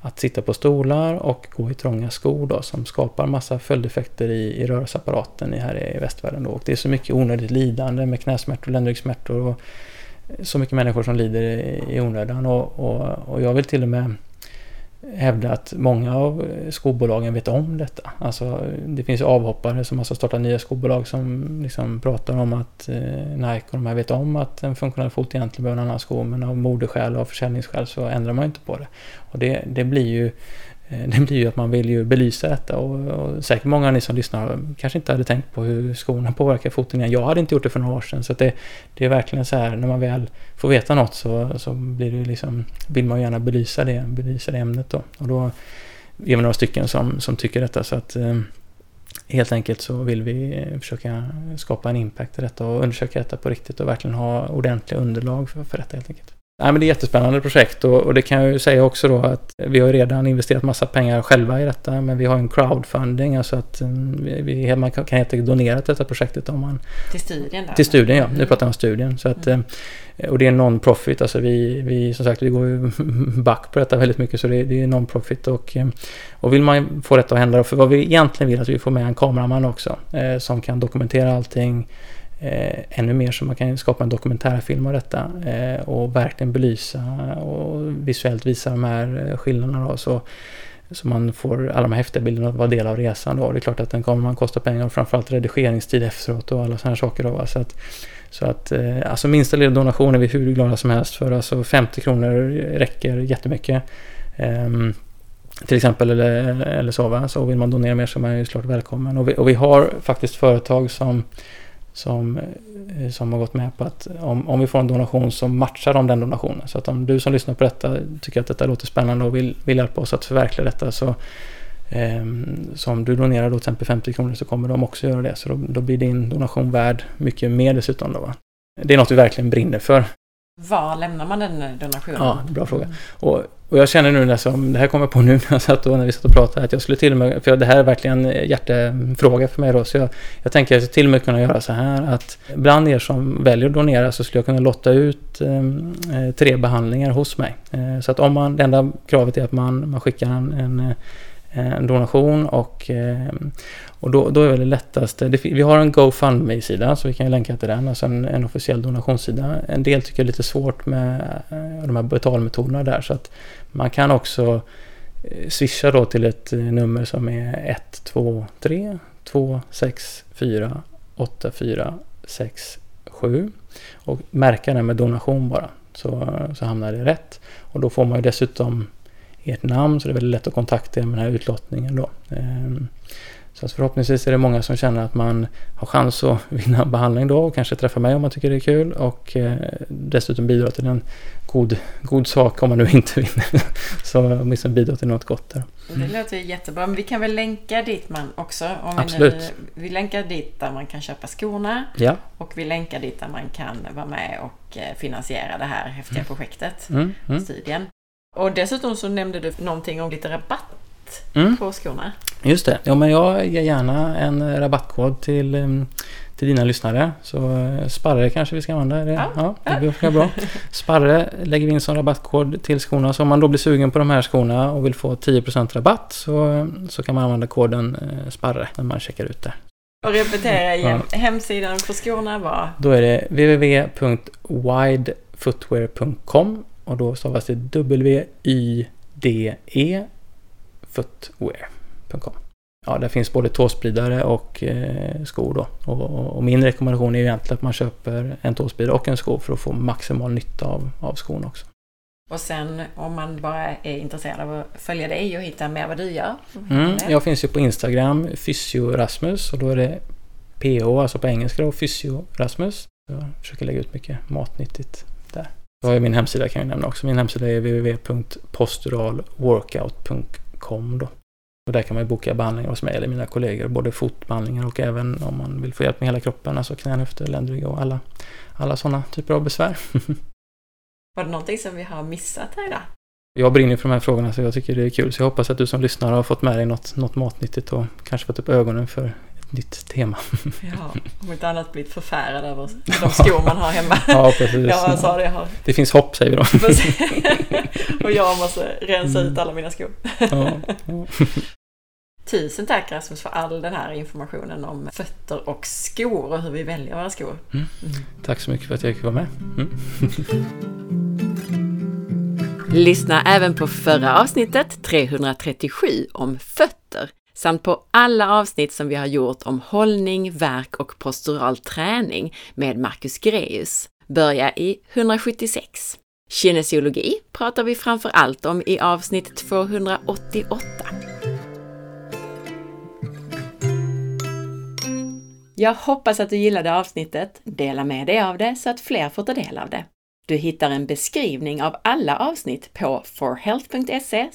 att sitta på stolar och gå i trånga skor då, som skapar massa följdeffekter i, i rörelseapparaten här i västvärlden. Då. Och det är så mycket onödigt lidande med knäsmärtor, ländryggsmärtor och så mycket människor som lider i, i onödan. Och, och, och jag vill till och med hävda att många av eh, skobolagen vet om detta. Alltså, det finns avhoppare som alltså startar nya skobolag som liksom pratar om att eh, Nike och de här vet om att en funktionell fot egentligen behöver en annan sko men av modeskäl och försäljningsskäl så ändrar man inte på det. Och det, det blir ju Eh, det blir ju att man vill ju belysa detta och, och säkert många av ni som lyssnar kanske inte hade tänkt på hur skorna påverkar foten igen. Jag hade inte gjort det för några år sedan så det, det är verkligen så här när man väl får veta något så, så blir det liksom, vill man gärna belysa det, belysa det ämnet då. Och då är vi några stycken som, som tycker detta så att eh, helt enkelt så vill vi eh, försöka skapa en impact i detta och undersöka detta på riktigt och verkligen ha ordentliga underlag för, för detta helt enkelt. Nej, men det är ett jättespännande projekt och, och, det kan jag ju säga också då att vi har redan investerat massa pengar själva i detta men vi har en crowdfunding, alltså att mm, vi, man kan helt enkelt donera till detta projektet om man... Till studien då? Till studien, ja. Nu pratar jag om studien. Så att, mm. Eh, och det är non-profit, alltså vi, vi som sagt vi går ju back på detta väldigt mycket så det, det är non-profit och, eh, och vill man få detta att hända, för vad vi egentligen vill att vi får med en kameraman också eh, som kan dokumentera allting eh, ännu mer så man kan skapa en dokumentärfilm av detta eh, och verkligen belysa och visuellt visa de här eh, skillnaderna. Då, så, så man får alla de här häftiga bilderna att vara del av resan. Då. Det är klart att den kommer man kosta pengar och framförallt redigeringstid efteråt och alla sådana här saker. Då, så att, så att eh, alltså minsta lilla donation är vi hur glada som helst för. Alltså 50 kronor räcker jättemycket. Eh, till exempel eller, eller så. Va? Så vill man donera mer så är man ju såklart välkommen. Och vi, och vi har faktiskt företag som som, eh, som har gått med på att om, om vi får en donation så matchar de den donationen. Så att om du som lyssnar på detta tycker att detta låter spännande och vill, vill hjälpa oss att förverkliga detta så eh, så om du donerar då till exempel 50 kronor så kommer de också göra det. Så då, då blir din donation värd mycket mer dessutom. Då, va? Det är något vi verkligen brinner för. Var lämnar man den donationen? Ja, bra fråga. Och, och jag känner nu, när det här kommer på nu när, jag satt och, när vi satt och pratade, att jag skulle till och med, för det här är verkligen en hjärtefråga för mig då, så jag, jag tänker att jag till och med kunna göra så här att bland er som väljer att donera så skulle jag kunna lotta ut eh, tre behandlingar hos mig. Eh, så att om man, det enda kravet är att man, man skickar en, en eh, Eh, en donation och, eh, och då, då är det lättaste. vi har en GoFundMe-sida så vi kan ju länka till den, alltså en, en officiell donationssida. En del tycker det är lite svårt med eh, de här betalmetoderna där så att man kan också swisha då till ett nummer som är 123 264 8467 och märka den med donation bara så, så hamnar det rätt. Och då får man ju dessutom ert namn så det är väldigt lätt att kontakta er med den här utlottningen då. Ehm, så förhoppningsvis är det många som känner att man har chans att vinna behandling då och kanske träffa mig om man tycker det är kul och eh, dessutom bidra till en god, god sak om man nu inte vinner. Så åtminstone bidra till något gott där. Mm. Det låter jättebra, men vi kan väl länka dit man också. Om Absolut. Vi, nu, vi länkar dit där man kan köpa skorna ja. och vi länkar dit där man kan vara med och eh, finansiera det här häftiga mm. projektet, mm. Mm. studien. Och dessutom så nämnde du någonting om lite rabatt mm. på skorna. Just det. Ja, men jag ger gärna en rabattkod till, mm, till dina lyssnare. Så eh, Sparre kanske vi ska använda? Det? Ja, ja det blir bra. Sparre lägger vi in som rabattkod till skorna. Så om man då blir sugen på de här skorna och vill få 10% rabatt så, så kan man använda koden eh, Sparre när man checkar ut det. Och repetera igen. Ja. Hemsidan för skorna var? Då är det www.widefootwear.com och då stavas det W-Y-D-E footwear.com. Ja, där finns både tåspridare och eh, skor då. Och, och, min rekommendation är egentligen att man köper en tåspridare och en sko för att få maximal nytta av, av skon också. Och sen om man bara är intresserad av att följa dig och hitta mer vad du gör? Mm, jag finns ju på Instagram, Fysio-Rasmus och då är det PH, alltså på engelska då, Fysio-Rasmus. Jag försöker lägga ut mycket matnyttigt Så har jag min hemsida kan jag nämna också. Min hemsida är www.posturalworkout.com då. Och där kan man boka behandlingar hos mig eller mina kollegor, både fotbehandlingar och även om man vill få hjälp med hela kroppen, alltså knän, höfter, ländrygg och alla, alla sådana typer av besvär. Var det någonting som vi har missat här idag? Jag brinner för de här frågorna så jag tycker det är kul. Så jag hoppas att du som lyssnar har fått med dig något, något matnyttigt och kanske fått upp ögonen för nytt tema. Ja, om inte annat blivit förfärad över de skor man har hemma. Ja, precis. Ja, jag sa det. Jag har. Det finns hopp säger vi då. och jag måste rensa ut alla mina skor. Ja, ja. Tusen tack Rasmus för all den här informationen om fötter och skor och hur vi väljer våra skor. Mm. Tack så mycket för att jag fick vara med. Mm. Lyssna även på förra avsnittet 337 om fötter samt på alla avsnitt som vi har gjort om hållning, verk och postural träning med Marcus Greus. Börja i 176. Kinesiologi pratar vi framför allt om i avsnitt 288. Jag hoppas att du gillade avsnittet. Dela med dig av det så att fler får ta del av det. Du hittar en beskrivning av alla avsnitt på forhealth.se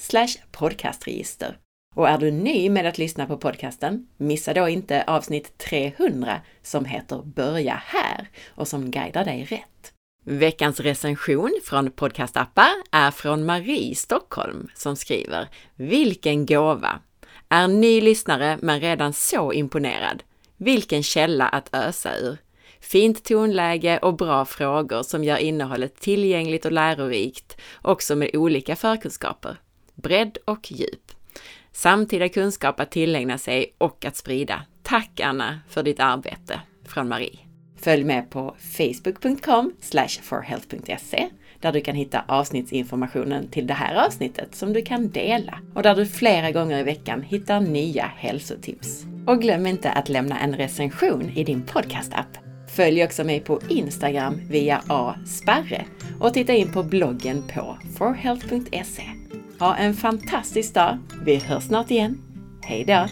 podcastregister. Och är du ny med att lyssna på podcasten, missa då inte avsnitt 300 som heter Börja här och som guidar dig rätt. Veckans recension från podcastappar är från Marie Stockholm som skriver Vilken gåva! Är ny lyssnare men redan så imponerad. Vilken källa att ösa ur! Fint tonläge och bra frågor som gör innehållet tillgängligt och lärorikt, också med olika förkunskaper. Bredd och djup. Samtida kunskap att tillägna sig och att sprida. Tack Anna för ditt arbete! Från Marie. Följ med på facebook.com forhealth.se där du kan hitta avsnittsinformationen till det här avsnittet som du kan dela och där du flera gånger i veckan hittar nya hälsotips. Och glöm inte att lämna en recension i din podcastapp. Följ också mig på Instagram via asparre och titta in på bloggen på forhealth.se. Ha en fantastisk dag! Vi hörs snart igen. Hej då!